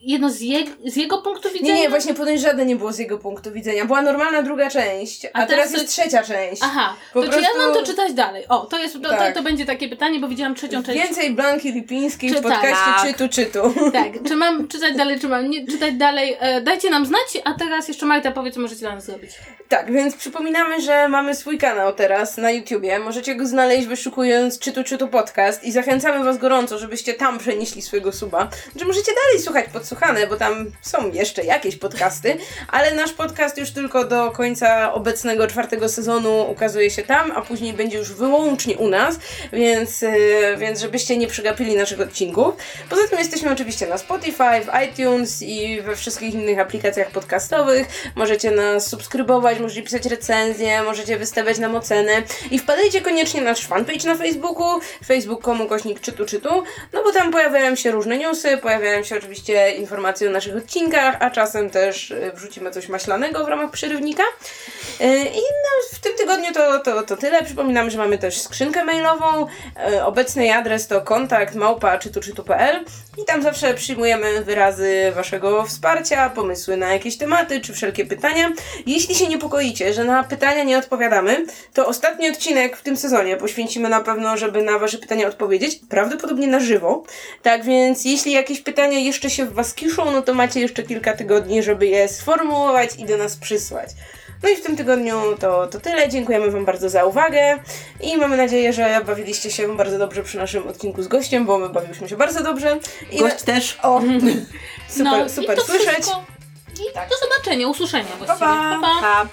[SPEAKER 2] jedno z, je, z jego punktu widzenia.
[SPEAKER 1] Nie, nie, właśnie ponoć żadne nie było z jego punktu widzenia. Była normalna druga część, a,
[SPEAKER 2] A
[SPEAKER 1] teraz,
[SPEAKER 2] teraz
[SPEAKER 1] jest trzecia część.
[SPEAKER 2] Aha,
[SPEAKER 1] Po
[SPEAKER 2] to czy ja
[SPEAKER 1] prostu-
[SPEAKER 2] mam to czytać dalej? O, to jest, to,
[SPEAKER 1] Tak.
[SPEAKER 2] to, to będzie takie pytanie, bo widziałam trzecią część.
[SPEAKER 1] Więcej Blanki Lipińskiej w
[SPEAKER 2] Czytaj.
[SPEAKER 1] podcaście
[SPEAKER 3] Tak.
[SPEAKER 1] Czytu Czytu.
[SPEAKER 2] Tak, czy mam czytać dalej, czy mam nie czytać dalej? E, dajcie nam znać, a teraz jeszcze Marta powie, co możecie dla nas zrobić.
[SPEAKER 1] Tak, więc przypominamy, że mamy swój kanał teraz na YouTubie. Możecie go znaleźć wyszukując Czytu Czytu Podcast i zachęcamy Was gorąco, żebyście tam przenieśli swojego suba. Że możecie dalej słuchać podsłuchane, bo tam są jeszcze jakieś podcasty, ale nasz podcast już tylko do końca obecnego czwartego sezonu ukazuje się tam, a później będzie już wyłącznie u nas, więc, yy, więc żebyście nie przegapili naszych odcinków. Poza tym jesteśmy oczywiście na Spotify, w iTunes i we wszystkich innych aplikacjach podcastowych. Możecie nas subskrybować, możecie pisać recenzje, możecie wystawiać nam oceny i wpadajcie koniecznie na nasz fanpage na Facebooku, facebook.com kośnik czytu czytu, no bo tam pojawiają się różne newsy, pojawiają się oczywiście informacje o naszych odcinkach, a czasem też e, wrzucimy coś maślanego w ramach przerywnika. E, I no, w tym tygodniu to, to, to tyle. Przypominam, że mamy też skrzynkę mailową. E, Obecny adres to kontakt małpa czytu i tam zawsze przyjmujemy wyrazy waszego wsparcia, pomysły na jakieś tematy czy wszelkie pytania. Jeśli się niepokoicie, że na pytania nie odpowiadamy, to ostatni odcinek w tym sezonie poświęcimy na pewno, żeby na wasze pytania odpowiedzieć, prawdopodobnie na żywo. Tak więc jeśli jakieś pytania jeszcze się w was kiszą, no to macie jeszcze kilka tygodni, żeby je sformułować i do nas przysłać. No i w tym tygodniu to, to tyle. Dziękujemy Wam bardzo za uwagę i mamy nadzieję, że bawiliście się bardzo dobrze przy naszym odcinku z gościem, bo my bawiłyśmy się bardzo dobrze. I
[SPEAKER 3] Gość też.
[SPEAKER 1] O, super,
[SPEAKER 2] no,
[SPEAKER 1] super
[SPEAKER 2] i to
[SPEAKER 1] słyszeć.
[SPEAKER 2] Wszystko. I
[SPEAKER 1] Tak.
[SPEAKER 2] do zobaczenia, usłyszenia właściwie.
[SPEAKER 1] pa.
[SPEAKER 2] pa.
[SPEAKER 3] Pa.